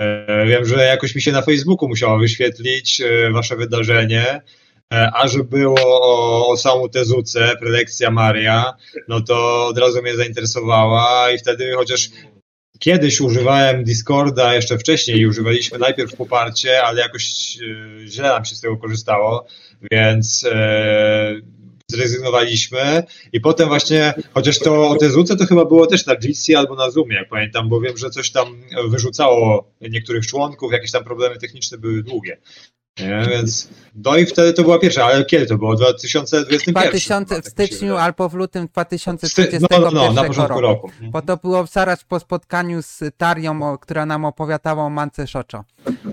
E, Wiem, że jakoś mi się na Facebooku musiało wyświetlić e, Wasze wydarzenie, e, a że było o, o samą Tezuce, prelekcja Maria, no to od razu mnie zainteresowała i wtedy chociaż kiedyś używałem Discorda, jeszcze wcześniej używaliśmy najpierw poparcie, ale jakoś e, źle nam się z tego korzystało, więc e, zrezygnowaliśmy i potem właśnie, chociaż to o Tezuce to chyba było też na Jitsi albo na Zoomie, jak pamiętam, bo wiem, że coś tam wyrzucało niektórych członków, jakieś tam problemy techniczne były długie. Nie? Więc no i wtedy to była pierwsza, ale kiedy to było? 2021? 2000 w tak styczniu albo w lutym Sty- 2021 No, no, no, na początku roku. roku. Bo to było zaraz po spotkaniu z Tarią, która nam opowiadała o Mance Szoczo.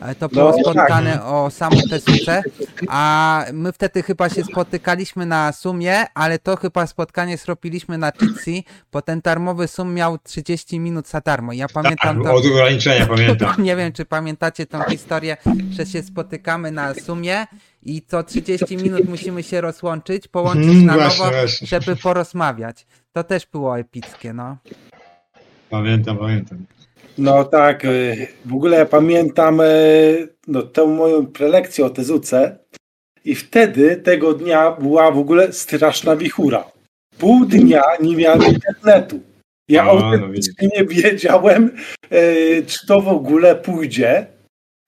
E, To było tak. spotkane o samą Tesuce, a my wtedy chyba się spotykaliśmy na Sumie, ale to chyba spotkanie zrobiliśmy na Jitsi, bo ten darmowy Sum miał 30 minut za darmo. Ja pamiętam tak, to... od ograniczenia pamiętam. Nie wiem, czy pamiętacie tą historię, że się spotykamy na sumie i co 30 minut musimy się rozłączyć, połączyć Mhm, na nowo, żeby porozmawiać. To też było epickie, no. Pamiętam, pamiętam. No tak, y, w ogóle ja pamiętam y, no, tę moją prelekcję o Tezuce i wtedy tego dnia była w ogóle straszna wichura. Pół dnia nie miałem internetu. Ja A, no autentycznie nie wiedziałem, y, czy to w ogóle pójdzie,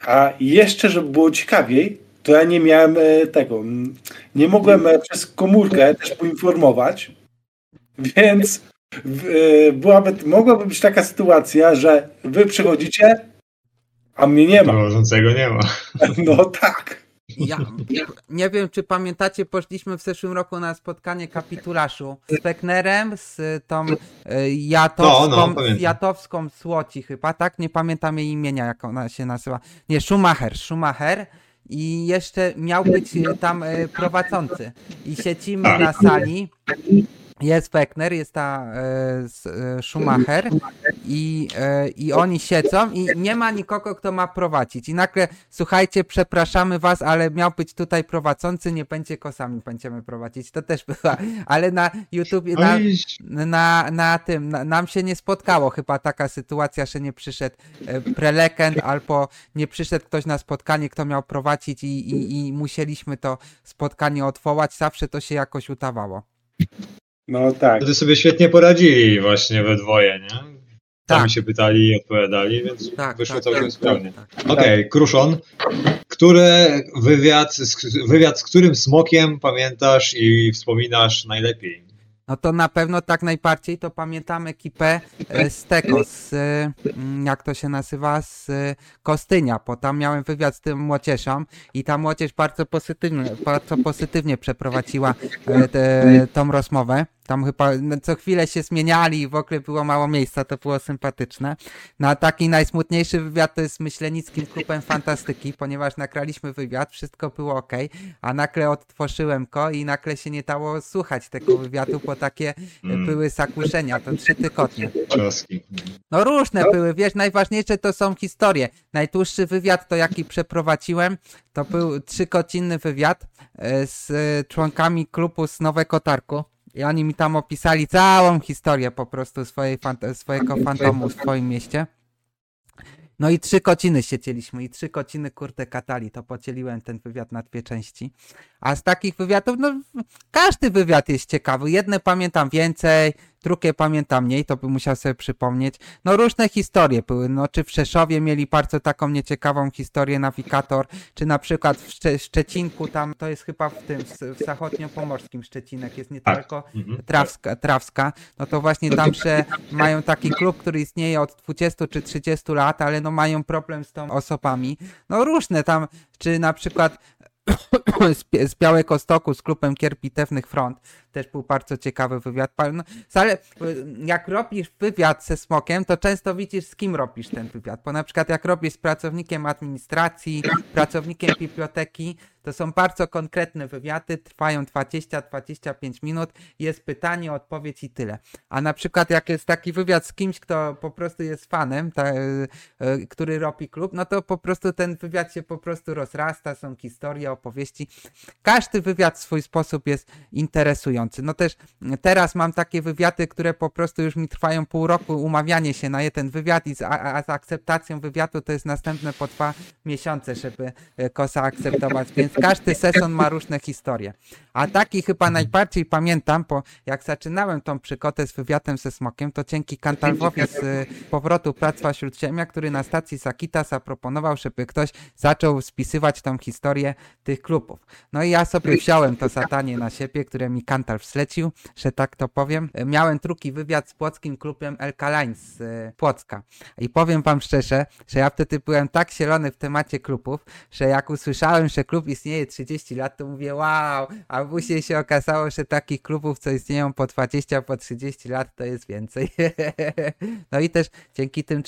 a jeszcze, żeby było ciekawiej, to ja nie miałem y, tego, nie mogłem e, przez komórkę też poinformować, więc y, byłaby, mogłaby być taka sytuacja, że wy przychodzicie, a mnie nie ma. Prowadzącego nie ma. No tak. Ja, nie wiem, czy pamiętacie, poszliśmy w zeszłym roku na spotkanie kapitulaszu z Peknerem, z tą y, Jatowską, No, no. Jatowską Słoci chyba, tak? Nie pamiętam jej imienia, jak ona się nazywa. Nie, Schumacher, Schumacher. I jeszcze miał być tam y, prowadzący. I siedzimy Tak. na sali. Jest Beckner, jest ta e, e, Schumacher i, e, i oni siedzą i nie ma nikogo, kto ma prowadzić. I nagle, słuchajcie, przepraszamy was, ale miał być tutaj prowadzący, nie będzie kosami, będziemy prowadzić. To też była, ale na YouTubie, na, No i na, na tym, na, nam się nie spotkało chyba taka sytuacja, że nie przyszedł e, prelekent albo nie przyszedł ktoś na spotkanie, kto miał prowadzić i, i, i musieliśmy to spotkanie odwołać. Zawsze to się jakoś udawało. No tak. wtedy sobie świetnie poradzili właśnie we dwoje, nie? Sami Tak. się pytali i odpowiadali, więc Tak, wyszło tak, całkiem tak, sprawnie. tak. Okej, Kruszon. Który wywiad, z- wywiad z którym smokiem pamiętasz i wspominasz najlepiej? No to na pewno tak najbardziej to pamiętam ekipę e, z tego, z, e, mm, jak to się nazywa, z e, Kostynia, bo tam miałem wywiad z tym młodzieżą i ta młodzież bardzo pozytywnie, bardzo pozytywnie przeprowadziła tą rozmowę. Tam chyba no, co chwilę się zmieniali i w ogóle było mało miejsca, to było sympatyczne. No a taki najsmutniejszy wywiad to jest z Myślenickim Klubem Fantastyki, ponieważ nagraliśmy wywiad, wszystko było ok, a nagle odtworzyłem go i nagle się nie dało słuchać tego wywiadu, bo takie Mm. były zakłócenia, to trzy tygodnie. No różne były, wiesz, najważniejsze to są historie. Najdłuższy wywiad, to jaki przeprowadziłem, to był trzygodzinny wywiad e, z e, członkami klubu z Nowego Targu. I oni mi tam opisali całą historię po prostu swojej fant- swojego fantomu w swoim mieście. No i trzy godziny siedzieliśmy i trzy godziny kurde katali, to podzieliłem ten wywiad na dwie części. A z takich wywiadów, no każdy wywiad jest ciekawy. Jedne pamiętam więcej, drugie pamiętam mniej, to bym musiał sobie przypomnieć. No różne historie były, no czy w Rzeszowie mieli bardzo taką nieciekawą historię nawigator, czy na przykład w Szcze- Szczecinku, tam to jest chyba w tym, w zachodniopomorskim Szczecinek, jest niedaleko Mhm. Trawska, Trawska, no to właśnie tam, że mają taki klub, który istnieje od 20 czy 30 lat, ale no mają problem z tą osobami. No różne tam, czy na przykład z, Białego Stoku z klubem Kier Bitewnych Front, też był bardzo ciekawy wywiad. No, ale jak robisz wywiad ze Smokiem, to często widzisz z kim robisz ten wywiad, bo na przykład jak robisz z pracownikiem administracji, pracownikiem biblioteki, to są bardzo konkretne wywiady, trwają 20-25 minut, jest pytanie, odpowiedź i tyle. A na przykład jak jest taki wywiad z kimś, kto po prostu jest fanem, ta, e, e, który robi klub, no to po prostu ten wywiad się po prostu rozrasta, są historie, opowieści. Każdy wywiad w swój sposób jest interesujący. No też teraz mam takie wywiady, które po prostu już mi trwają pół roku, umawianie się na jeden wywiad i z, a, a z akceptacją wywiadu to jest następne po dwa miesiące, żeby e, kosa akceptować, więc każdy sezon ma różne historie. A taki chyba najbardziej pamiętam, bo jak zaczynałem tą przykotę z wywiadem ze Smokiem, to dzięki Kantalwowi z y, powrotu Practwa Śródziemia, który na stacji Sakita zaproponował, żeby ktoś zaczął spisywać tą historię tych klubów. No i ja sobie wziąłem to zadanie na siebie, które mi Kantal wslecił, że tak to powiem. Miałem drugi wywiad z płockim klubem Elkalain z y, Płocka. I powiem wam szczerze, że ja wtedy byłem tak zielony w temacie klubów, że jak usłyszałem, że klub istnieje 30 lat, to mówię wow, a później się okazało, że takich klubów, co istnieją po 20, po 30 lat, to jest więcej. no i też dzięki tym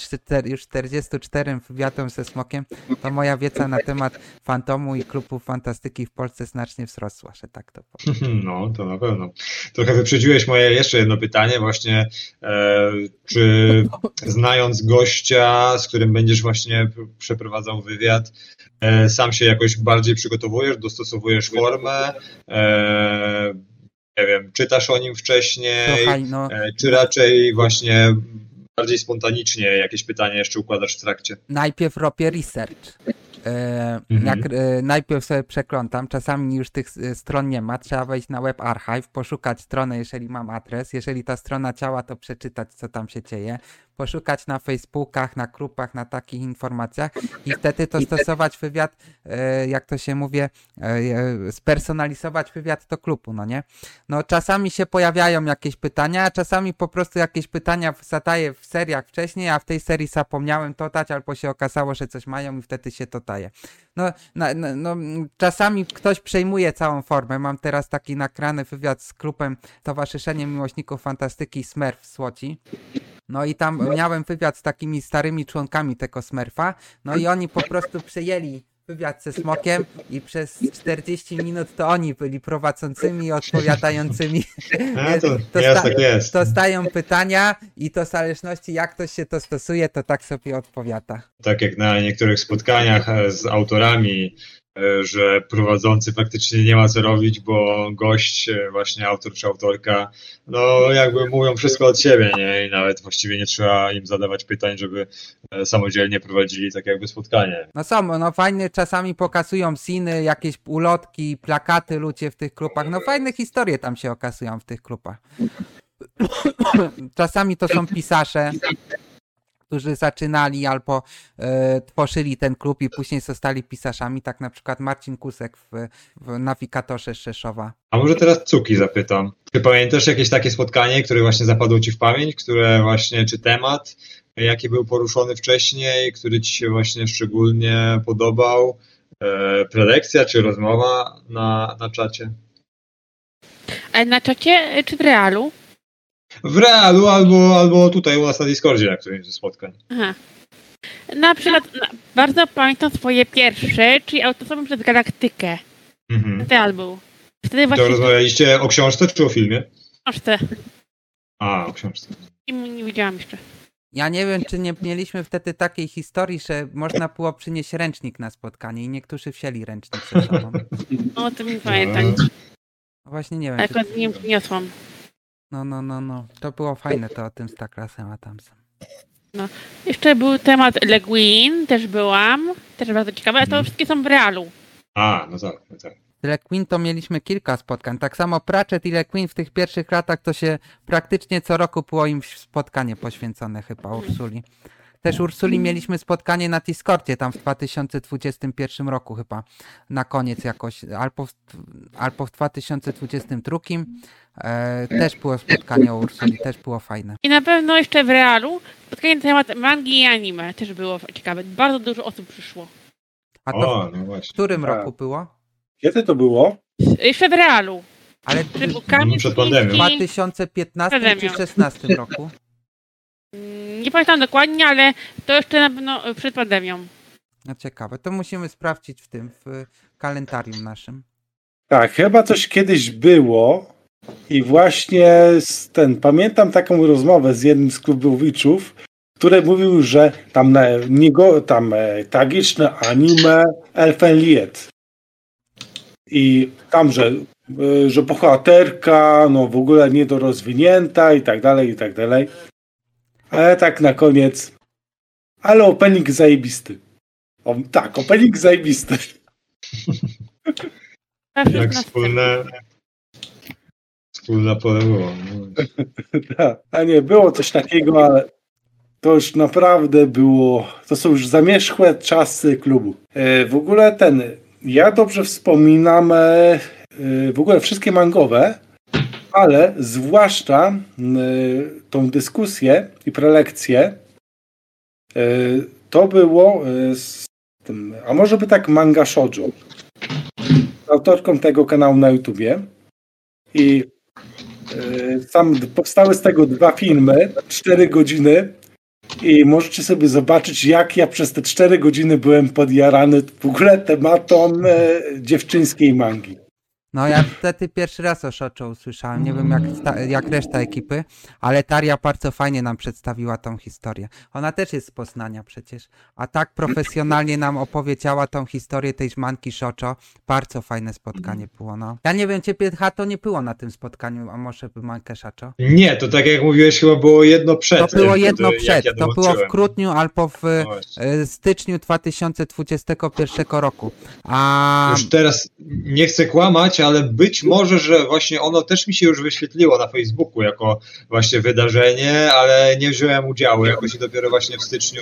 już 44 wywiadom ze Smokiem, to moja wiedza na temat Fantomu i klubów fantastyki w Polsce znacznie wzrosła, że tak to powiem. No, to na pewno. Trochę wyprzedziłeś moje jeszcze jedno pytanie, właśnie e, czy znając gościa, z którym będziesz właśnie przeprowadzał wywiad, e, sam się jakoś bardziej przygotowujesz, dostosowujesz formę, e, nie wiem, czytasz o nim wcześniej, Słuchaj, no e, czy raczej właśnie bardziej spontanicznie jakieś pytania jeszcze układasz w trakcie? najpierw robię research. E, Mhm. Jak e, najpierw sobie przeglądam, czasami już tych stron nie ma, trzeba wejść na Web Archive, poszukać strony, jeżeli mam adres, jeżeli ta strona działa, to przeczytać, co tam się dzieje, poszukać na Facebookach, na grupach, na takich informacjach i wtedy to stosować wywiad, e, jak to się mówi, e, spersonalizować wywiad do klubu, no nie? No czasami się pojawiają jakieś pytania, a czasami po prostu jakieś pytania zadaję w seriach wcześniej, a w tej serii zapomniałem to dać, albo się okazało, że coś mają i wtedy się to daje. No, no mm, czasami ktoś przejmuje całą formę. Mam teraz taki nakrany wywiad z klubem Towarzyszeniem Miłośników Fantastyki Smurf z Łodzi. No i tam miałem wywiad z takimi starymi członkami tego Smurfa, no i oni po prostu przejęli wywiad ze Smokiem i przez 40 minut to oni byli prowadzącymi i odpowiadającymi. A, to, To jest sta- tak jest. To stają pytania i to w zależności jak ktoś się to stosuje, to tak sobie odpowiada. tak jak na niektórych spotkaniach z autorami, że prowadzący faktycznie nie ma co robić, bo gość, e, właśnie autor czy autorka, no jakby mówią wszystko od siebie, nie? I nawet właściwie nie trzeba im zadawać pytań, żeby e, samodzielnie prowadzili tak jakby spotkanie. No są, no fajnie czasami pokazują siny, jakieś ulotki, plakaty ludzie w tych klubach. No fajne historie tam się okazują w tych klubach. Czasami to są pisarze, którzy zaczynali albo e, tworzyli ten klub i później zostali pisarzami, tak na przykład Marcin Kusek w, w Nawigatorze Rzeszowa. A może teraz Cuki zapytam. Czy pamiętasz jakieś takie spotkanie, które właśnie zapadło Ci w pamięć, które właśnie, czy temat, e, jaki był poruszony wcześniej, który Ci się właśnie szczególnie podobał? E, prelekcja czy rozmowa na, na czacie? Ale na czacie e, czy w realu? W realu albo, albo tutaj u nas na Discordzie na którymś ze spotkań. Aha. Na przykład na, bardzo pamiętam swoje pierwsze, czyli autostopem przez galaktykę. Mhm. Real był. Wtedy To właśnie rozmawialiście o książce czy o filmie? w książce. A, o książce. I nie widziałam jeszcze. Ja nie wiem, czy nie mieliśmy wtedy takiej historii, że można było przynieść ręcznik na spotkanie i niektórzy wzięli ręcznik ze sobą. No, o tym nie pamiętam. No Właśnie nie wiem. Ale Czy... nie przyniosłam. No, no, no, no. To było fajne to o tym Staklasem, a tam sam. Jeszcze był temat Le Guin, też byłam. Też bardzo ciekawe, ale to Mhm. wszystkie są w realu. A, no tak, no tak. Le Queen to mieliśmy kilka spotkań. Tak samo Pratchett i Le Queen w tych pierwszych latach to się praktycznie co roku było im spotkanie poświęcone chyba Ursuli. Też Ursuli mieliśmy spotkanie na Discordzie tam w 2021 roku chyba na koniec jakoś, albo w, albo w 2022 e, też było spotkanie o Ursuli, też było fajne. I na pewno jeszcze w realu spotkanie na temat mangi i anime też było ciekawe. Bardzo dużo osób przyszło. A to O, no w którym Tak. roku było? Kiedy to było? Jeszcze w realu. Ale przed pandemią. w Chiński. 2015 czy Pandemią. 2016 roku? Mm, Nie pamiętam dokładnie, ale to jeszcze na pewno y, przed pandemią. No ciekawe, to musimy sprawdzić w tym, w kalendarium naszym. Tak, chyba coś kiedyś było i właśnie z ten, pamiętam taką rozmowę z jednym z klubowiczów, który mówił, że tam na niego, tam e, tragiczne anime Elfenlied. I tam, że, e, że bohaterka, no w ogóle niedorozwinięta i tak dalej, i tak dalej. Ale tak na koniec, ale opening zajebisty. O, tak, opening zajebisty. Jak wspólne... Wspólna pole było. No. Tak, a nie, było coś takiego, ale to już naprawdę było, to są już zamierzchłe czasy klubu. E, W ogóle ten, ja dobrze wspominam e, e, w ogóle wszystkie mangowe, ale zwłaszcza e, tą dyskusję i prelekcję, e, to było e, z tym, a może by tak manga shoujo, autorką tego kanału na YouTubie i e, sam powstały z tego dwa filmy, 4 godziny i możecie sobie zobaczyć, jak ja przez te 4 godziny byłem podjarany w ogóle tematem e, dziewczyńskiej mangi. No ja wtedy pierwszy raz o Shoujo usłyszałem, nie wiem jak, jak reszta ekipy, ale Taria bardzo fajnie nam przedstawiła tą historię. Ona też jest z Poznania przecież, a tak profesjonalnie nam opowiedziała tą historię tej manki Shoujo. Bardzo fajne spotkanie było, no. Ja nie wiem, ciebie Hato nie było na tym spotkaniu, a może by mankę Shoujo? Nie, to tak jak mówiłeś, chyba było jedno przed. To było jedno przed, ja to było w grudniu albo w No e, styczniu 2021 roku. A Już teraz nie chcę kłamać, ale być może, że właśnie ono też mi się już wyświetliło na Facebooku jako właśnie wydarzenie, ale nie wziąłem udziału, jakoś dopiero właśnie w styczniu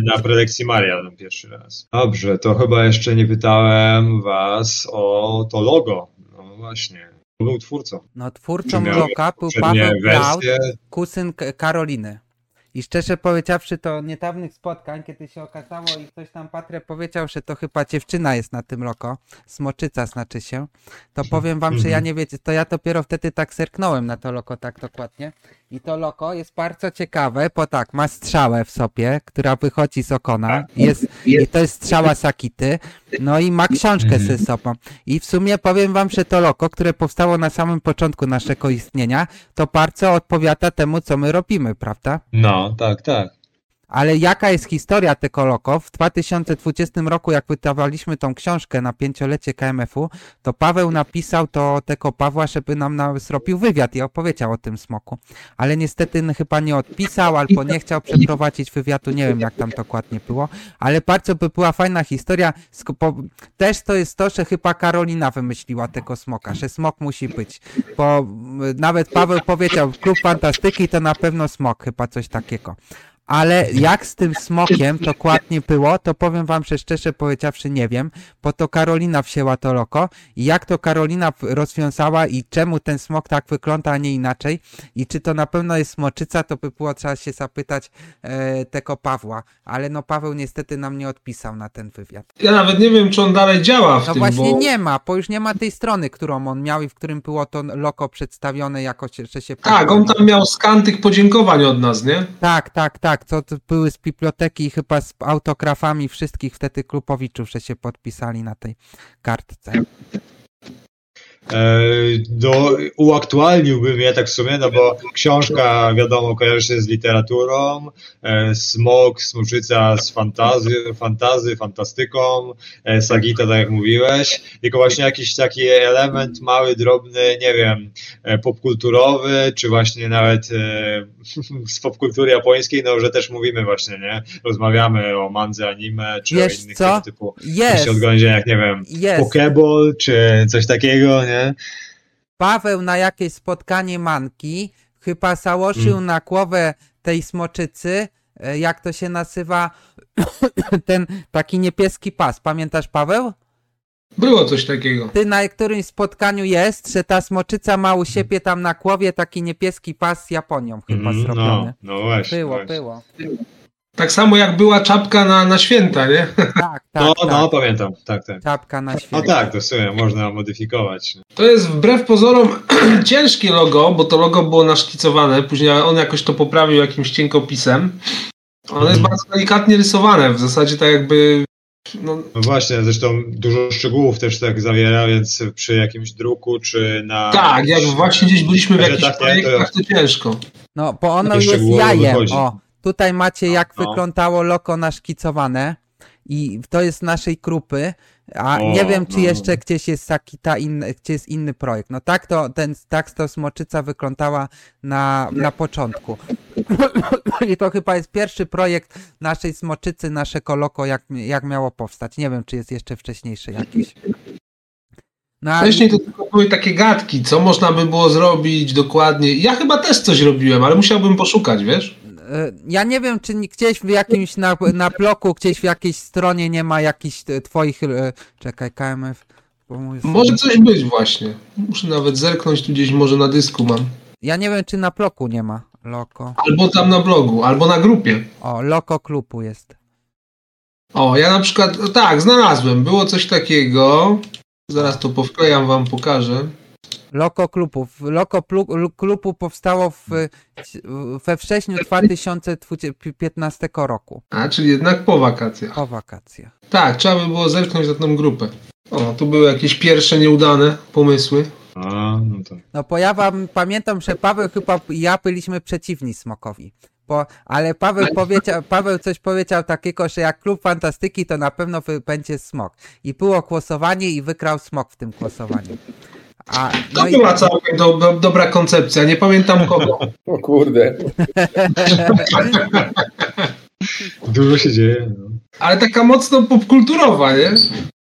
na prelekcji Maria ten pierwszy raz. Dobrze, to chyba jeszcze nie pytałem was o to logo. No właśnie. Był twórcą. no twórcą Loka był Paweł wersje. kuzyn Karoliny. I szczerze powiedziawszy, to niedawnych spotkań, kiedy się okazało i ktoś tam Patrę powiedział, że to chyba dziewczyna jest na tym loko, smoczyca znaczy się, to powiem wam, że ja nie wiecie, to ja dopiero wtedy tak serknąłem na to loko tak dokładnie. I to loko jest bardzo ciekawe, bo tak, ma strzałę w sobie, która wychodzi z okona, jest, i to jest strzała Sakity, no i ma książkę ze sobą. I w sumie powiem wam, że to loko, które powstało na samym początku naszego istnienia, to bardzo odpowiada temu, co my robimy, prawda? No, tak, tak. Ale jaka jest historia tego loko? W 2020 roku, jak wydawaliśmy tą książkę na pięciolecie KMF-u, to Paweł napisał do tego Pawła, żeby nam na, zrobił wywiad i opowiedział o tym smoku. Ale niestety chyba nie odpisał albo nie chciał przeprowadzić wywiadu, nie wiem jak tam dokładnie było, ale bardzo by była fajna historia. Też to jest to, że chyba Karolina wymyśliła tego smoka, że smok musi być, bo nawet Paweł powiedział, klub fantastyki to na pewno smok, chyba coś takiego. Ale jak z tym smokiem dokładnie było, to powiem wam, że szczerze powiedziawszy nie wiem, bo to Karolina wzięła to loko i jak to Karolina rozwiązała i czemu ten smok tak wygląda, a nie inaczej i czy to na pewno jest smoczyca, to by było trzeba się zapytać e, tego Pawła, ale no Paweł niestety nam nie odpisał na ten wywiad. Ja nawet nie wiem, czy on dalej działa w No tym, właśnie bo... nie ma, bo już nie ma tej strony, którą on miał i w którym było to loko przedstawione jakoś, że się... Tak, on tam miał skan tych podziękowań od nas, nie? Tak, tak, tak. To, to były z biblioteki chyba z autografami wszystkich wtedy klubowiczów, że się podpisali na tej kartce. E, do, uaktualniłbym je tak w sumie, no bo książka, wiadomo, kojarzy się z literaturą, e, Smok, Smoczyca z fantazy, fantazy, fantastyką, e, Sagita, tak jak mówiłeś, tylko właśnie jakiś taki element mały, drobny, nie wiem, popkulturowy, czy właśnie nawet z popkultury japońskiej, no że też mówimy właśnie, nie? Rozmawiamy o mandze, anime, czy Wiesz o innych co? typu Jest, odgałęzieniach, nie wiem, jest. Pokeball, czy coś takiego, nie? Paweł na jakieś spotkanie manki chyba założył Mm. na głowę tej smoczycy, e, jak to się nazywa, ten taki niebieski pas. Pamiętasz, Paweł? Było coś takiego. Ty na którymś spotkaniu jest, że ta smoczyca ma u siebie tam na głowie taki niebieski pas z Japonią chyba Mhm, zrobiony. No, no właśnie. Było, właśnie. było. Tak samo jak była czapka na, na święta, nie? Tak, tak, No, tak. no, pamiętam, tak, tak. Czapka na No świecie. tak, to w sumie można modyfikować. To jest wbrew pozorom ciężkie logo, bo to logo było naszkicowane, później on jakoś to poprawił jakimś cienkopisem. Ono jest bardzo delikatnie rysowane, w zasadzie tak jakby... No, No właśnie, zresztą dużo szczegółów też tak zawiera, więc przy jakimś druku, czy na... tak, jak właśnie gdzieś byliśmy w jakichś tak, nie, to- projektach, to ciężko. No, bo ono jest jajem. wychodzi. O, tutaj macie jak No. wyglądało loko naszkicowane i to jest naszej grupy, a O, nie wiem, czy no. jeszcze gdzieś jest Sakita, inny, gdzie jest inny projekt. No tak to, ten, tak to Smoczyca wyglądała na, na początku. I to chyba jest pierwszy projekt naszej Smoczycy, naszego loko, jak, jak miało powstać. Nie wiem, czy jest jeszcze wcześniejszy jakiś. No, Wcześniej to tylko były takie gadki, co można by było zrobić dokładnie. Ja chyba też coś robiłem, ale musiałbym poszukać, wiesz? E, Ja nie wiem, czy gdzieś w jakimś na, na bloku, gdzieś w jakiejś stronie nie ma jakichś e, twoich. e, Czekaj, KMF. Może coś być właśnie. Muszę nawet zerknąć, tu gdzieś może na dysku mam. Ja nie wiem, czy na bloku nie ma. Loko. Albo tam na blogu, albo na grupie. O, Loko klubu jest. O, ja na przykład, tak, znalazłem. Było coś takiego. Zaraz to powklejam, wam pokażę. Loko klubu. Loko klubu powstało w, we wrześniu 2015 roku. A, czyli jednak po wakacjach. Po wakacjach. Tak, trzeba by było zerknąć na tą grupę. O, tu były jakieś pierwsze nieudane pomysły. A, no to... No bo ja wam pamiętam, że Paweł chyba i ja byliśmy przeciwni Smokowi. Bo, ale Paweł powiedział, Paweł coś powiedział takiego, że jak klub fantastyki, to na pewno będzie smok. I było głosowanie i wygrał smok w tym głosowaniu. A, To no i, była całkiem do, do, dobra koncepcja, nie pamiętam kogo. O kurde. Dużo się dzieje. No, Ale taka mocno popkulturowa, nie?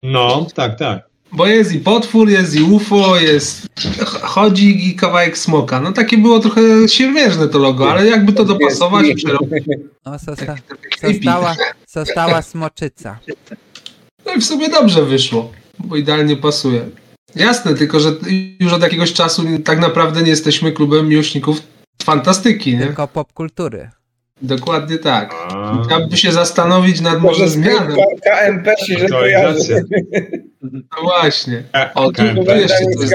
no tak, tak. Bo jest i potwór, jest i UFO, jest ch- chodzik i kawałek smoka. No takie było trochę siermiężne to logo, ale jakby to dopasować i przerobić. no, zosta, została, została smoczyca. No i w sumie dobrze wyszło, bo idealnie pasuje. Jasne, tylko że już od jakiegoś czasu tak naprawdę nie jesteśmy klubem miłośników fantastyki, nie? Tylko popkultury. Dokładnie tak. By się zastanowić nad może zmianą. KMP się że kojarzy. No właśnie. O, tu KMP. jeszcze coś.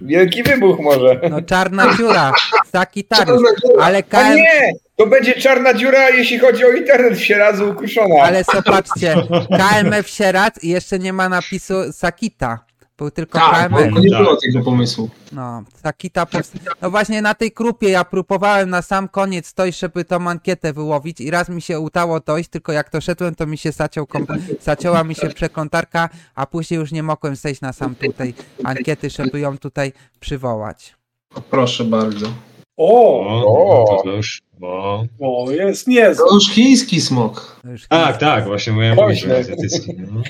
Wielki wybuch może. No czarna dziura, taki Co tariusz. Ale A KM, nie! To będzie czarna dziura, jeśli chodzi o internet w Sieradzu ukruszona. ale zobaczcie, KMF Sieradz i jeszcze nie ma napisu Sakita. Był tylko Tak, KMF. nie Tak. było tego pomysłu. No, Sakita powst- No właśnie na tej grupie ja próbowałem na sam koniec dojść, żeby tą ankietę wyłowić i raz mi się udało dojść, tylko jak to szedłem, to mi się zaciął kom- zacięła mi się przeklątarka, a później już nie mogłem zejść na sam tutaj ankiety, żeby ją tutaj przywołać. Proszę bardzo. O, O, to już. O. o, jest niezły. To już chiński smok. Już Tak, tak, właśnie mówiłem, że azjatycki. No.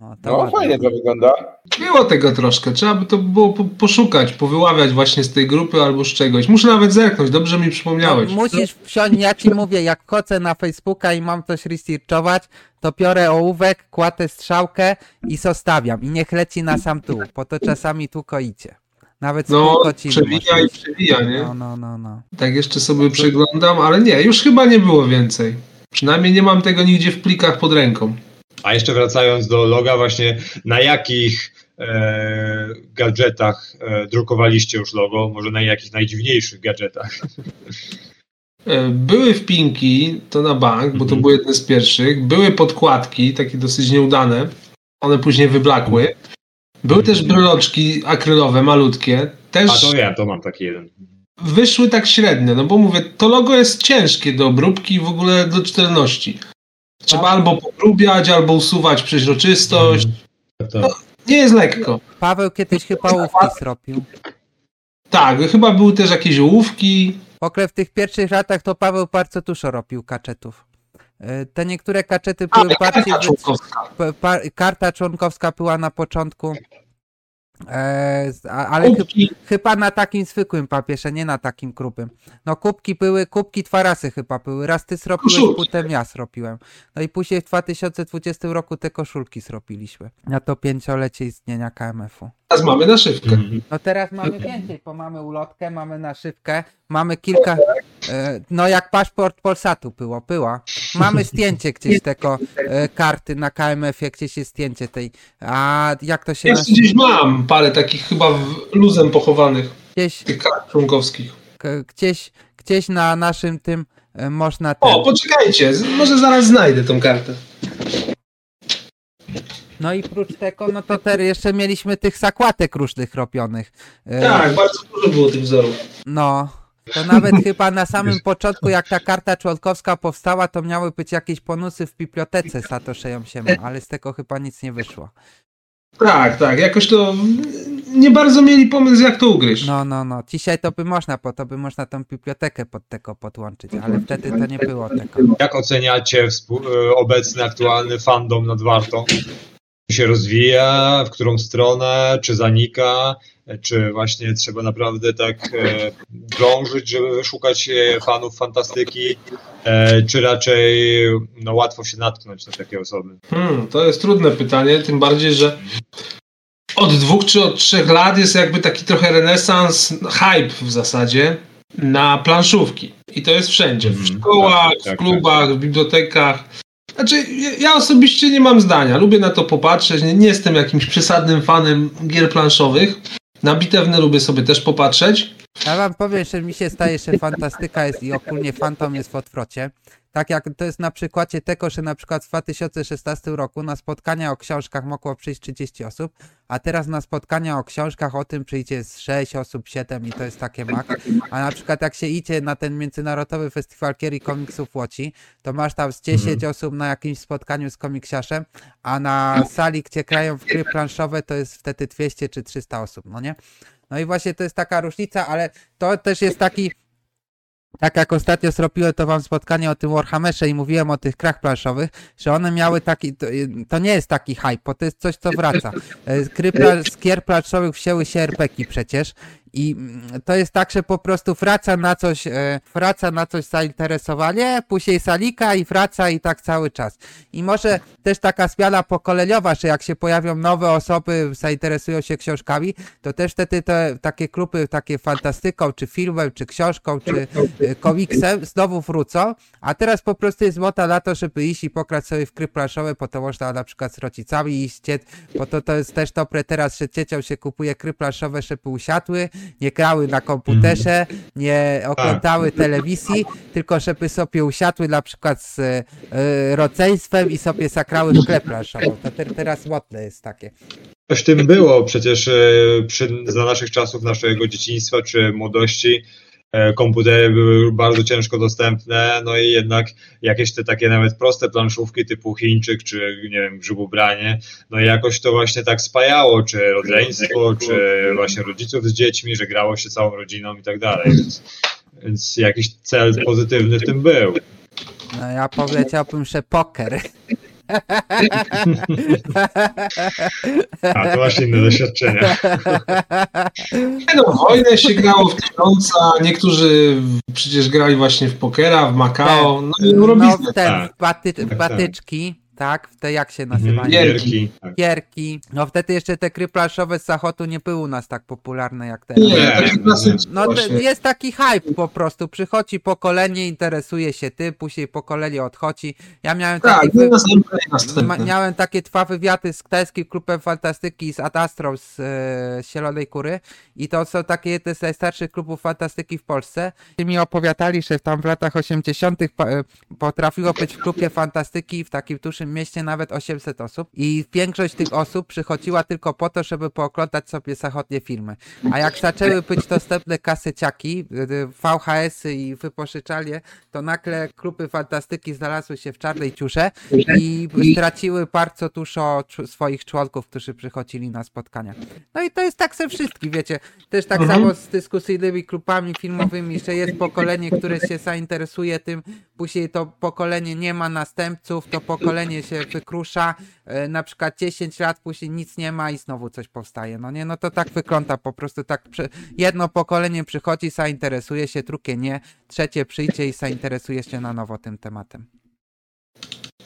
O, to No fajnie to wygląda. Było tego troszkę. Trzeba by to było po, poszukać, powyławiać właśnie z tej grupy albo z czegoś. Muszę nawet zerknąć, dobrze mi przypomniałeś. No, musisz wsiąść, ja ci mówię, jak chodzę na Facebooka i mam coś researchować, to biorę ołówek, kładę strzałkę i zostawiam. I niech leci na sam tu, bo to czasami tu koicie. Nawet No, przewija i przewija, nie? No, no, no, no. Tak jeszcze sobie przeglądam, ale nie, już chyba nie było więcej. Przynajmniej nie mam tego nigdzie w plikach pod ręką. A jeszcze wracając do loga, właśnie na jakich e, gadżetach e, drukowaliście już logo? Może na jakich najdziwniejszych gadżetach? E, Były wpinki, to na bank, bo to Mhm. były jedne z pierwszych. Były podkładki, takie dosyć nieudane. One później wyblakły. Były też bryloczki akrylowe, malutkie. Też A to wiem, to mam taki jeden. wyszły tak średnio, no bo mówię, to logo jest ciężkie do obróbki i w ogóle do czytelności. Trzeba albo pogrubiać, albo usuwać przeźroczystość. To, Nie jest lekko. Paweł kiedyś chyba łówki zrobił. Tak, chyba były też jakieś ołówki. W ogóle w tych pierwszych latach to Paweł bardzo dużo robił kaczetów. E, Te niektóre kaczety A, były bardziej... karta członkowska. pa- pa- Karta członkowska była na początku, e, ale chyba na takim zwykłym papierze, nie na takim grubym. No kubki były, kubki dwa razy chyba były. Raz ty zrobiłeś, Koszulki. potem ja zrobiłem. No i później w 2020 roku te koszulki zrobiliśmy. Na to pięciolecie istnienia KMF-u. Teraz mamy naszywkę. Mhm. No teraz mamy więcej, bo mamy ulotkę, mamy naszywkę, mamy kilka, no jak paszport Polsatu było, była. Mamy zdjęcie gdzieś tego e, karty na KMF-ie, gdzieś jest zdjęcie tej, a jak to się Ja gdzieś mam parę takich chyba w luzem pochowanych, Gdzieś, tych kart członkowskich. gdzieś, gdzieś na naszym tym e, można O, ten. poczekajcie, z- może zaraz znajdę tą kartę. No i prócz tego, no to teraz jeszcze mieliśmy tych zakładek różnych robionych. E, Tak, bardzo dużo było tych wzorów. No, to nawet chyba na samym początku, jak ta karta członkowska powstała, to miały być jakieś bonusy w bibliotece Satoshi Siema, ale z tego chyba nic nie wyszło. Tak, tak, jakoś to nie bardzo mieli pomysł, jak to ugryźć. No, no, no. Dzisiaj to by można, bo to by można tą bibliotekę pod tego podłączyć, ale wtedy to nie było tego. Jak oceniacie e, obecny, aktualny fandom nad Wartą? Czy się rozwija, w którą stronę, czy zanika, e, czy właśnie trzeba naprawdę tak e, drążyć, żeby szukać e, fanów fantastyki, e, czy raczej no, łatwo się natknąć na takie osoby? Hmm, to jest trudne pytanie, tym bardziej, że od dwóch czy od trzech lat jest jakby taki trochę renesans, hype w zasadzie na planszówki. I to jest wszędzie, w Mhm. szkołach, Tak, tak, w klubach, w bibliotekach. Znaczy, ja- ja osobiście nie mam zdania. Lubię na to popatrzeć. Nie, nie jestem jakimś przesadnym fanem gier planszowych. Na bitewne lubię sobie też popatrzeć. Ja wam powiem, że mi się staje, że fantastyka jest i ogólnie fantom jest w odwrocie. Tak jak to jest na przykładzie tego, że na przykład w 2016 roku na spotkania o książkach mogło przyjść 30 osób, a teraz na spotkania o książkach o tym przyjdzie z 6 osób, 7 i to jest takie mak. A na przykład jak się idzie na ten Międzynarodowy Festiwal Gier i Komiksów w Łodzi, to masz tam z 10 osób na jakimś spotkaniu z komiksiarzem, a na sali, gdzie grają w gry planszowe, to jest wtedy 200 czy 300 osób, no nie? No i właśnie to jest taka różnica, ale to też jest taki. Tak jak ostatnio zrobiłem to wam spotkanie o tym Warhammerze i mówiłem o tych krach planszowych, że one miały taki, to, to nie jest taki hype, bo to jest coś, co wraca. E, Z, gry pla, z gier planszowych wzięły się RPG przecież i mm, to jest tak, że po prostu wraca na coś, e, wraca na coś zainteresowanie, później salika i wraca i tak cały czas. I może też taka zmiana pokoleniowa, że jak się pojawią nowe osoby, zainteresują się książkami, to też wtedy te takie klupy, takie fantastyką, czy filmem, czy książką, czy e, komiksem znowu wrócą, a teraz po prostu jest moda na to, żeby iść i pokrać sobie w gry planszowe, bo to można na przykład z rodzicami iść, bo to, to jest też dobre teraz, że dzieciom się kupuje gry planszowe, żeby usiadły, nie grały na komputerze, nie oglądały telewizji, tylko żeby sobie usiadły na przykład z e, rodzeństwem i sobie zakrały w grę planszową. To te, teraz modne jest takie. Coś tym było przecież e, przy, za naszych czasów, naszego dzieciństwa czy młodości. E, Komputery były bardzo ciężko dostępne, no i jednak jakieś te takie nawet proste planszówki typu Chińczyk czy nie wiem, Grzybubranie, no i jakoś to właśnie tak spajało, czy rodzeństwo, czy właśnie rodziców z dziećmi, że grało się całą rodziną i tak dalej, więc, więc jakiś cel pozytywny w tym był. No ja powiedziałbym, że poker. A to właśnie inne doświadczenia. No, wojnę się grało w tysiąca, niektórzy przecież grali właśnie w pokera, w Macao, no i No ten, tak. w, baty, w Tak, tak. batyczki, tak, w te jak się nazywają? Mhm, Gierki. tak. Gierki. No wtedy jeszcze te gry planszowe z zachodu nie były u nas tak popularne jak teraz. Nie, takie No właśnie. jest taki hype po prostu. Przychodzi pokolenie, interesuje się ty, później pokolenie odchodzi. Ja miałem Tak, taki no wy... miałem takie dwa wywiady z Ktajskim Klubem Fantastyki i z Adastrą z e, Zielonej Kury i to są takie jedne z najstarszych klubów fantastyki w Polsce. I mi opowiadali, że tam w latach 80. pa- e, potrafiło być w klubie fantastyki w takim dużym naszym mieście nawet 800 osób i większość tych osób przychodziła tylko po to, żeby pooglądać sobie zachodnie filmy. A jak zaczęły być dostępne kaseciaki, y, y, VHS-y i wypożyczalnie, to nagle klupy fantastyki znalazły się w czarnej ciusze i straciły bardzo dużo swoich członków, którzy przychodzili na spotkania. No i to jest tak ze wszystkim, wiecie. Też tak samo z dyskusyjnymi klubami filmowymi, że jest pokolenie, które się zainteresuje tym, później to pokolenie nie ma następców, to pokolenie się wykrusza, e, na przykład 10 lat później nic nie ma i znowu coś powstaje. No nie, no to tak wygląda po prostu tak. Jedno pokolenie przychodzi, zainteresuje się, drugie nie, trzecie przyjdzie i zainteresuje się na nowo tym tematem.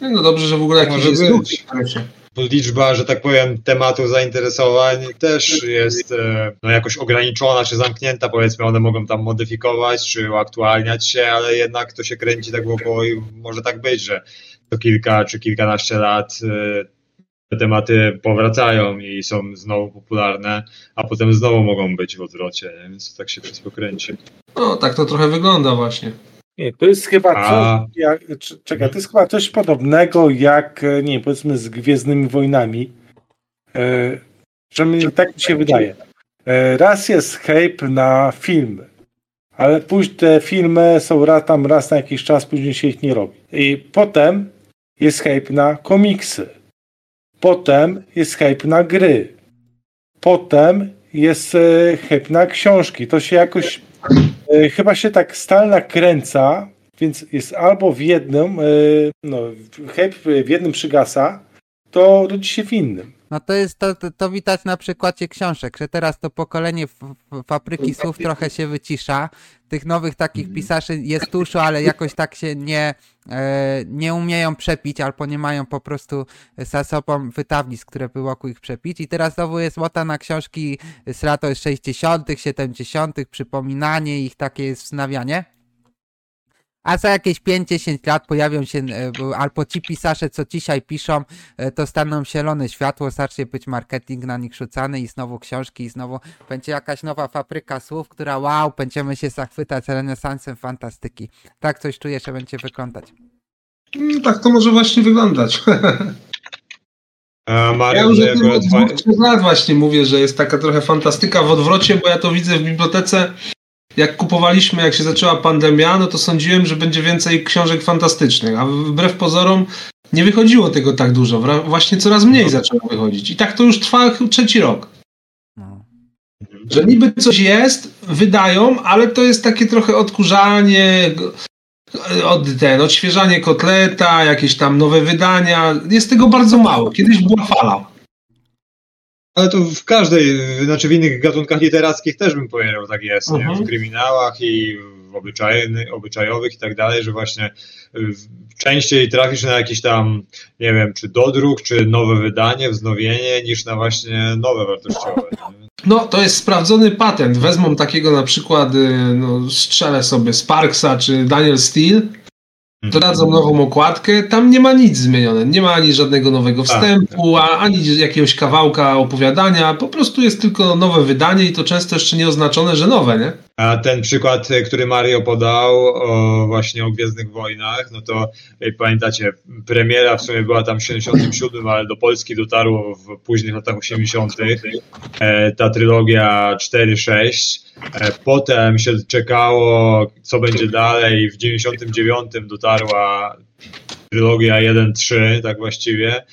No dobrze, że w ogóle jakiś Może jest być. ruch internecie. liczba, że tak powiem, tematów zainteresowań też jest e, no, jakoś ograniczona czy zamknięta, powiedzmy, one mogą tam modyfikować czy uaktualniać się, ale jednak to się kręci tak wokoło i może tak być, że co kilka czy kilkanaście lat e, te tematy powracają i są znowu popularne, a potem znowu mogą być w odwrocie, nie? więc tak się wszystko kręci. No, tak to trochę wygląda właśnie. Nie, to jest chyba A. coś, jak, czekaj, to jest chyba coś podobnego jak, e, nie wiem, powiedzmy z Gwiezdnymi Wojnami. E, że mi, tak mi się wydaje. E, raz jest hype na filmy, ale później te filmy są raz, tam raz na jakiś czas, później się ich nie robi. I potem jest hype na komiksy. Potem jest hype na gry. Potem jest e, hype na książki. To się jakoś E, chyba się tak stal nakręca, więc jest albo w jednym, e, no, hype w jednym przygasa, to rodzi się w innym. No to jest, to, to, to widać na przykładzie książek, że teraz to pokolenie fabryki słów trochę się wycisza. Tych nowych takich pisarzy jest dużo, ale jakoś tak się nie, e, nie umieją przepić, albo nie mają po prostu za sobą wydawnictw, które by mogły ich przepić. I teraz znowu jest łota na książki z lat 60., 70., przypominanie ich, takie jest wznawianie. A za jakieś 5-10 lat pojawią się e, albo ci pisarze, co dzisiaj piszą, e, to staną zielone światło, zacznie być marketing na nich rzucany i znowu książki i znowu będzie jakaś nowa fabryka słów, która wow, będziemy się zachwytać renesansem fantastyki. Tak coś czuję, że będzie wyglądać. No, tak to może właśnie wyglądać. A Ja Mariusz, już że od dwóch, trzech lat właśnie mówię, że jest taka trochę fantastyka w odwrocie, bo ja to widzę w bibliotece. Jak kupowaliśmy, jak się zaczęła pandemia, no to sądziłem, że będzie więcej książek fantastycznych, a wbrew pozorom nie wychodziło tego tak dużo. Właśnie coraz mniej zaczęło wychodzić. I tak to już trwa trzeci rok. No. Że niby coś jest, wydają, ale to jest takie trochę odkurzanie, od, ten, odświeżanie kotleta, jakieś tam nowe wydania. Jest tego bardzo mało. Kiedyś była fala. Ale to w każdej, znaczy w innych gatunkach literackich też bym powiedział, tak jest? Mhm. w kryminałach i w obyczajny, obyczajowych i tak dalej, że właśnie y, częściej trafisz na jakiś tam, nie wiem, czy dodruk, czy nowe wydanie, wznowienie, niż na właśnie nowe wartościowe. No, to jest sprawdzony patent. Wezmą takiego na przykład, y, no, strzelę sobie Sparksa czy Daniel Steele, dodadzą nową okładkę, tam nie ma nic zmienione. Nie ma ani żadnego nowego Tak. wstępu, a, ani jakiegoś kawałka opowiadania. Po prostu jest tylko nowe wydanie i to często jeszcze nie oznaczone, że nowe, nie? Ten przykład, y, który Mario podał o, właśnie o Gwiezdnych Wojnach, no to y, pamiętacie, premiera w sumie była tam w 77, ale do Polski dotarło w późnych latach 80. E, ta trylogia 4-6. E, potem się czekało, co będzie dalej. W 99 dotarła trylogia 1-3, tak właściwie.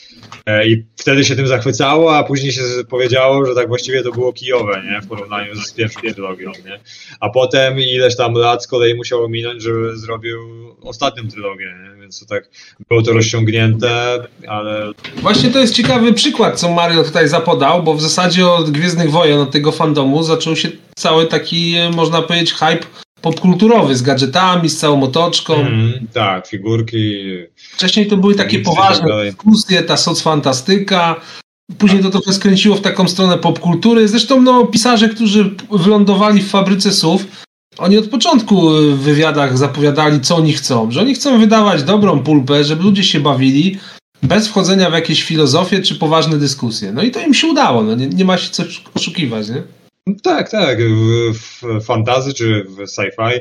E, I wtedy się tym zachwycało, a później się powiedziało, że tak właściwie to było kijowe, nie? W porównaniu z pierwszą trylogią, nie? A potem ileś tam lat z kolei musiało minąć, żeby zrobił ostatnią trylogię, nie? Więc to tak było to rozciągnięte, ale Właśnie to jest ciekawy przykład, co Mario tutaj zapodał, bo w zasadzie od Gwiezdnych Wojen, od tego fandomu zaczął się cały taki, e, można powiedzieć, hype popkulturowy z gadżetami, z całą otoczką. mm, tak, figurki. Wcześniej to były takie tak poważne dyskusje, ta socfantastyka. Później to trochę skręciło w taką stronę popkultury. Zresztą no, pisarze, którzy wylądowali w fabryce słów, oni od początku w wywiadach zapowiadali, co oni chcą. Że oni chcą wydawać dobrą pulpę, żeby ludzie się bawili, bez wchodzenia w jakieś filozofie czy poważne dyskusje. No i to im się udało. No, nie, nie ma się co oszukiwać, nie? Tak, tak. W, w fantazy czy w sci-fi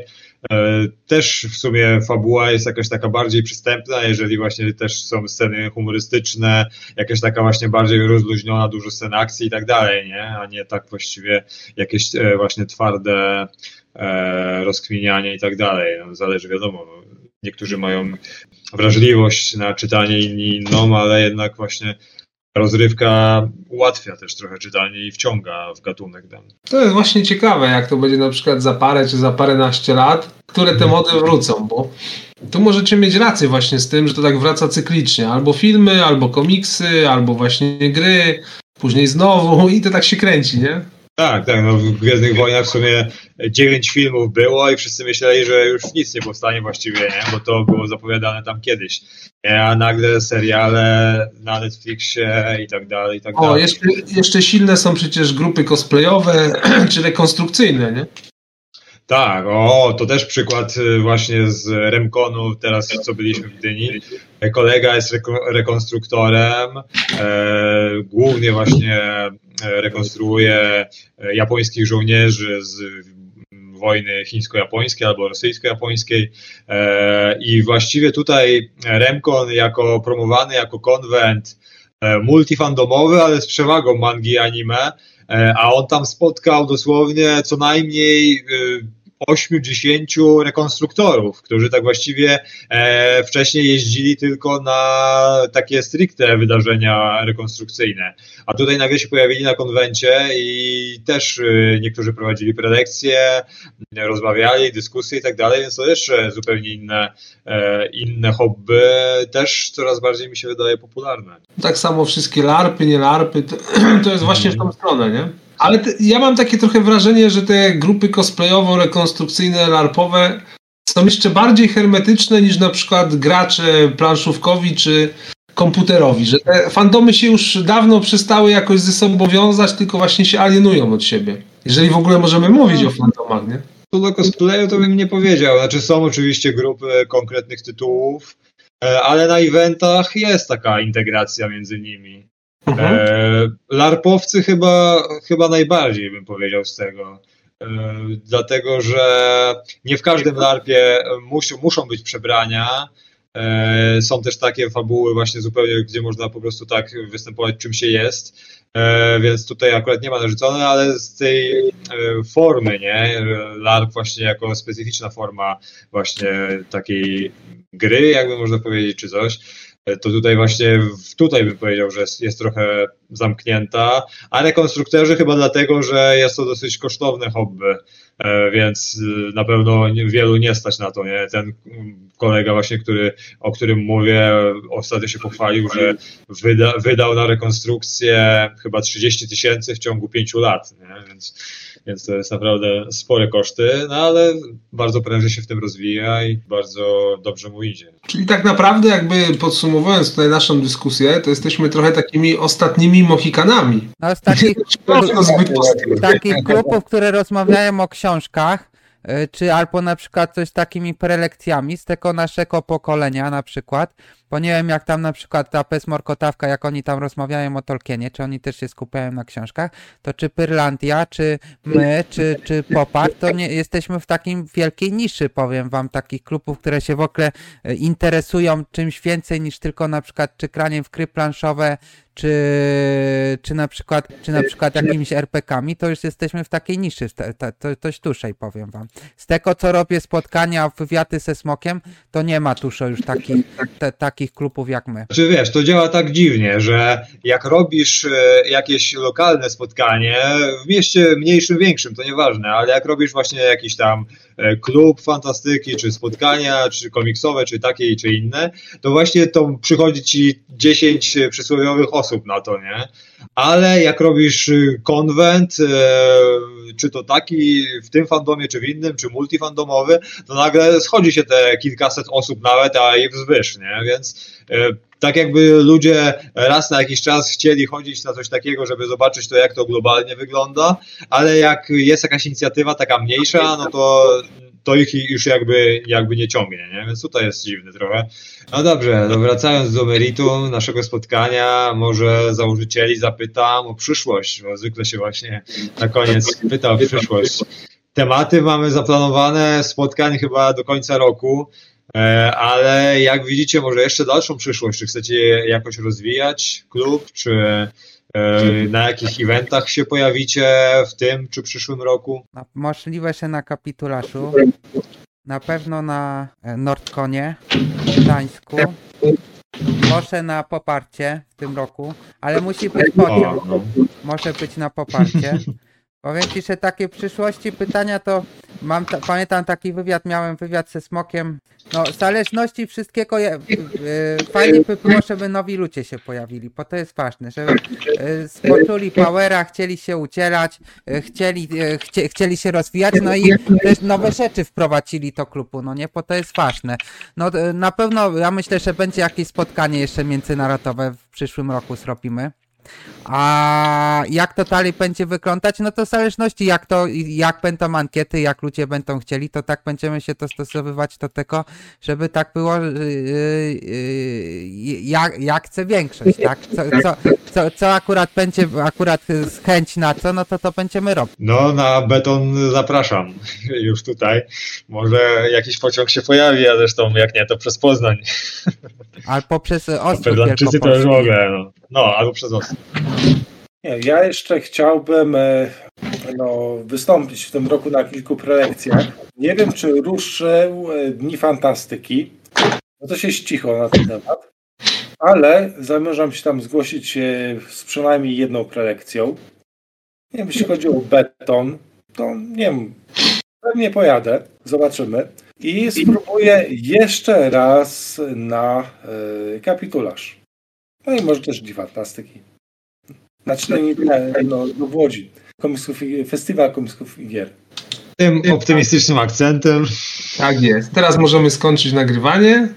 e, też w sumie fabuła jest jakaś taka bardziej przystępna, jeżeli właśnie też są sceny humorystyczne, jakaś taka właśnie bardziej rozluźniona, dużo scen akcji i tak dalej, nie? A nie tak właściwie jakieś e, właśnie twarde e, rozkminianie i tak dalej. No, zależy, wiadomo, no, niektórzy mają wrażliwość na czytanie, inni inną, ale jednak właśnie rozrywka ułatwia też trochę czytanie i wciąga w gatunek dany. To jest właśnie ciekawe, jak to będzie na przykład za parę czy za paręnaście lat, które te mody wrócą, bo tu możecie mieć rację właśnie z tym, że to tak wraca cyklicznie. Albo filmy, albo komiksy, albo właśnie gry, później znowu i to tak się kręci, nie? Tak, tak, no w Gwiezdnych Wojnach w sumie dziewięć filmów było i wszyscy myśleli, że już nic nie powstanie właściwie, nie? bo to było zapowiadane tam kiedyś. A nagle seriale na Netflixie i tak dalej, i tak O, dalej. jeszcze, jeszcze silne są przecież grupy cosplayowe czy rekonstrukcyjne, nie? Tak, o, to też przykład y, właśnie z Remkonu, teraz co byliśmy w Gdyni. Kolega jest reko- rekonstruktorem, e, głównie właśnie e, rekonstruuje e, japońskich żołnierzy z wojny chińsko-japońskiej albo rosyjsko-japońskiej e, i właściwie tutaj Remkon jako promowany jako konwent e, multifandomowy, ale z przewagą mangi i anime, e, a on tam spotkał dosłownie co najmniej e, 8-10 rekonstruktorów, którzy tak właściwie e, wcześniej jeździli tylko na takie stricte wydarzenia rekonstrukcyjne. A tutaj nagle się pojawili na konwencie i też e, niektórzy prowadzili prelekcje, rozmawiali, dyskusje i tak dalej, więc to jeszcze zupełnie inne, e, inne hobby, też coraz bardziej mi się wydaje popularne. Tak samo wszystkie larpy, nie larpy, to, to jest właśnie w tą stronę, nie? Ale te, ja mam takie trochę wrażenie, że te grupy cosplayowo-rekonstrukcyjne, larpowe są jeszcze bardziej hermetyczne niż na przykład gracze planszówkowi czy komputerowi, że te fandomy się już dawno przestały jakoś ze sobą wiązać, tylko właśnie się alienują od siebie. Jeżeli w ogóle możemy mówić o fandomach, nie? Co do cosplayu to bym nie powiedział. Znaczy są oczywiście grupy konkretnych tytułów, e, ale na eventach jest taka integracja między nimi. Mhm. E, larpowcy chyba, chyba najbardziej bym powiedział z tego. E, dlatego, że nie w każdym larpie muszą, muszą być przebrania. E, są też takie fabuły właśnie zupełnie, gdzie można po prostu tak występować czym się jest. E, więc tutaj akurat nie ma narzucone, ale z tej e, formy, nie? LARP właśnie jako specyficzna forma właśnie takiej gry, jakby można powiedzieć, czy coś to tutaj właśnie, tutaj bym powiedział, że jest, jest trochę zamknięta, a rekonstruktorzy chyba dlatego, że jest to dosyć kosztowne hobby, e, więc y, na pewno wielu nie stać na to, nie? Ten kolega właśnie, który, o którym mówię, ostatnio się pochwalił, że wyda, wydał na rekonstrukcję chyba 30 tysięcy w ciągu 5 lat, nie? Więc, więc to jest naprawdę spore koszty, no ale bardzo prężnie się w tym rozwija i bardzo dobrze mu idzie. Czyli tak naprawdę jakby podsumowując tutaj naszą dyskusję, to jesteśmy trochę takimi ostatnimi mohikanami. No z takich, postęp. takich klubów, które rozmawiają o książkach, y, czy albo na przykład coś z takimi prelekcjami z tego naszego pokolenia na przykład, bo nie wiem jak tam na przykład ta Pesmorkotawka, jak oni tam rozmawiają o Tolkienie, czy oni też się skupiają na książkach, to czy Pyrlandia, czy my, czy, czy Popar, to nie, jesteśmy w takim wielkiej niszy, powiem wam, takich klubów, które się w ogóle y, interesują czymś więcej niż tylko na przykład czy graniem w gry planszowe, czy, czy na przykład, czy na przykład jakimiś RPkami, to już jesteśmy w takiej niszy, to, dość dłużej powiem wam. Z tego co robię spotkania, wywiady ze Smokiem, to nie ma dużo już takich, te, takich klubów jak my. Czy wiesz, to działa tak dziwnie, że jak robisz e, jakieś lokalne spotkanie w mieście mniejszym, większym, to nieważne, ale jak robisz właśnie jakiś tam klub fantastyki, czy spotkania, czy komiksowe, czy takie, czy inne, to właśnie to przychodzi ci 10 przysłowiowych osób na to, nie? Ale jak robisz y, konwent, e, czy to taki w tym fandomie, czy w innym, czy multifandomowy, to nagle schodzi się te kilkaset osób nawet, a i wzwyż, nie? Więc e, tak jakby ludzie raz na jakiś czas chcieli chodzić na coś takiego, żeby zobaczyć to, jak to globalnie wygląda, ale jak jest jakaś inicjatywa taka mniejsza, no to to ich już jakby, jakby nie ciągnie, nie? więc tutaj jest dziwny trochę. No dobrze, no wracając do meritum naszego spotkania, może założycieli zapytam o przyszłość, bo zwykle się właśnie na koniec pyta o przyszłość. Tematy mamy zaplanowane, spotkań chyba do końca roku, e, ale jak widzicie, może jeszcze dalszą przyszłość, czy chcecie jakoś rozwijać klub, czy e, na jakich eventach się pojawicie w tym czy przyszłym roku? Możliwe, że na kapitulaszu. Na pewno na e, Nordkonie w Gdańsku. Może na poparcie w tym roku, ale musi być podium. No. Może być na poparcie. Powiem ci, że takie przyszłości pytania to mam, ta, pamiętam taki wywiad, miałem wywiad ze Smokiem. No, w zależności wszystkiego, je, y, fajnie by było, żeby nowi ludzie się pojawili, bo to jest ważne, żeby y, spoczuli powera, chcieli się udzielać, y, chcieli, y, chcie, chcieli się rozwijać, no i też nowe rzeczy wprowadzili do klubu, no nie, bo to jest ważne. No y, na pewno, ja myślę, że będzie jakieś spotkanie jeszcze międzynarodowe w przyszłym roku zrobimy. A jak to dalej będzie wyglądać, no to w zależności jak to, jak będą ankiety, jak ludzie będą chcieli, to tak będziemy się dostosowywać do tego, żeby tak było, yy, yy, jak, jak chce większość, tak? Co, co, co, co akurat będzie, akurat z chęć na co, no to to będziemy robić. No, na beton zapraszam już tutaj. Może jakiś pociąg się pojawi, a zresztą jak nie, to przez Poznań. Ale poprzez Ostrów to już ogóle. No, no albo przez Ostrów. Ja jeszcze chciałbym e, no, wystąpić w tym roku na kilku prelekcjach. Nie wiem, czy ruszył e, Dni Fantastyki. No to się cicho na ten temat. Ale zamierzam się tam zgłosić e, z przynajmniej jedną prelekcją. Nie wiem, jeśli chodzi o beton, to nie wiem, pewnie pojadę, zobaczymy. I spróbuję jeszcze raz na e, kapitularz. No i może też Dni Fantastyki. Znaczy, no, nie, no, no w Łodzi. Komiksów, festiwal komiksów i gier. Tym optymistycznym akcentem. Tak jest. Teraz możemy skończyć nagrywanie.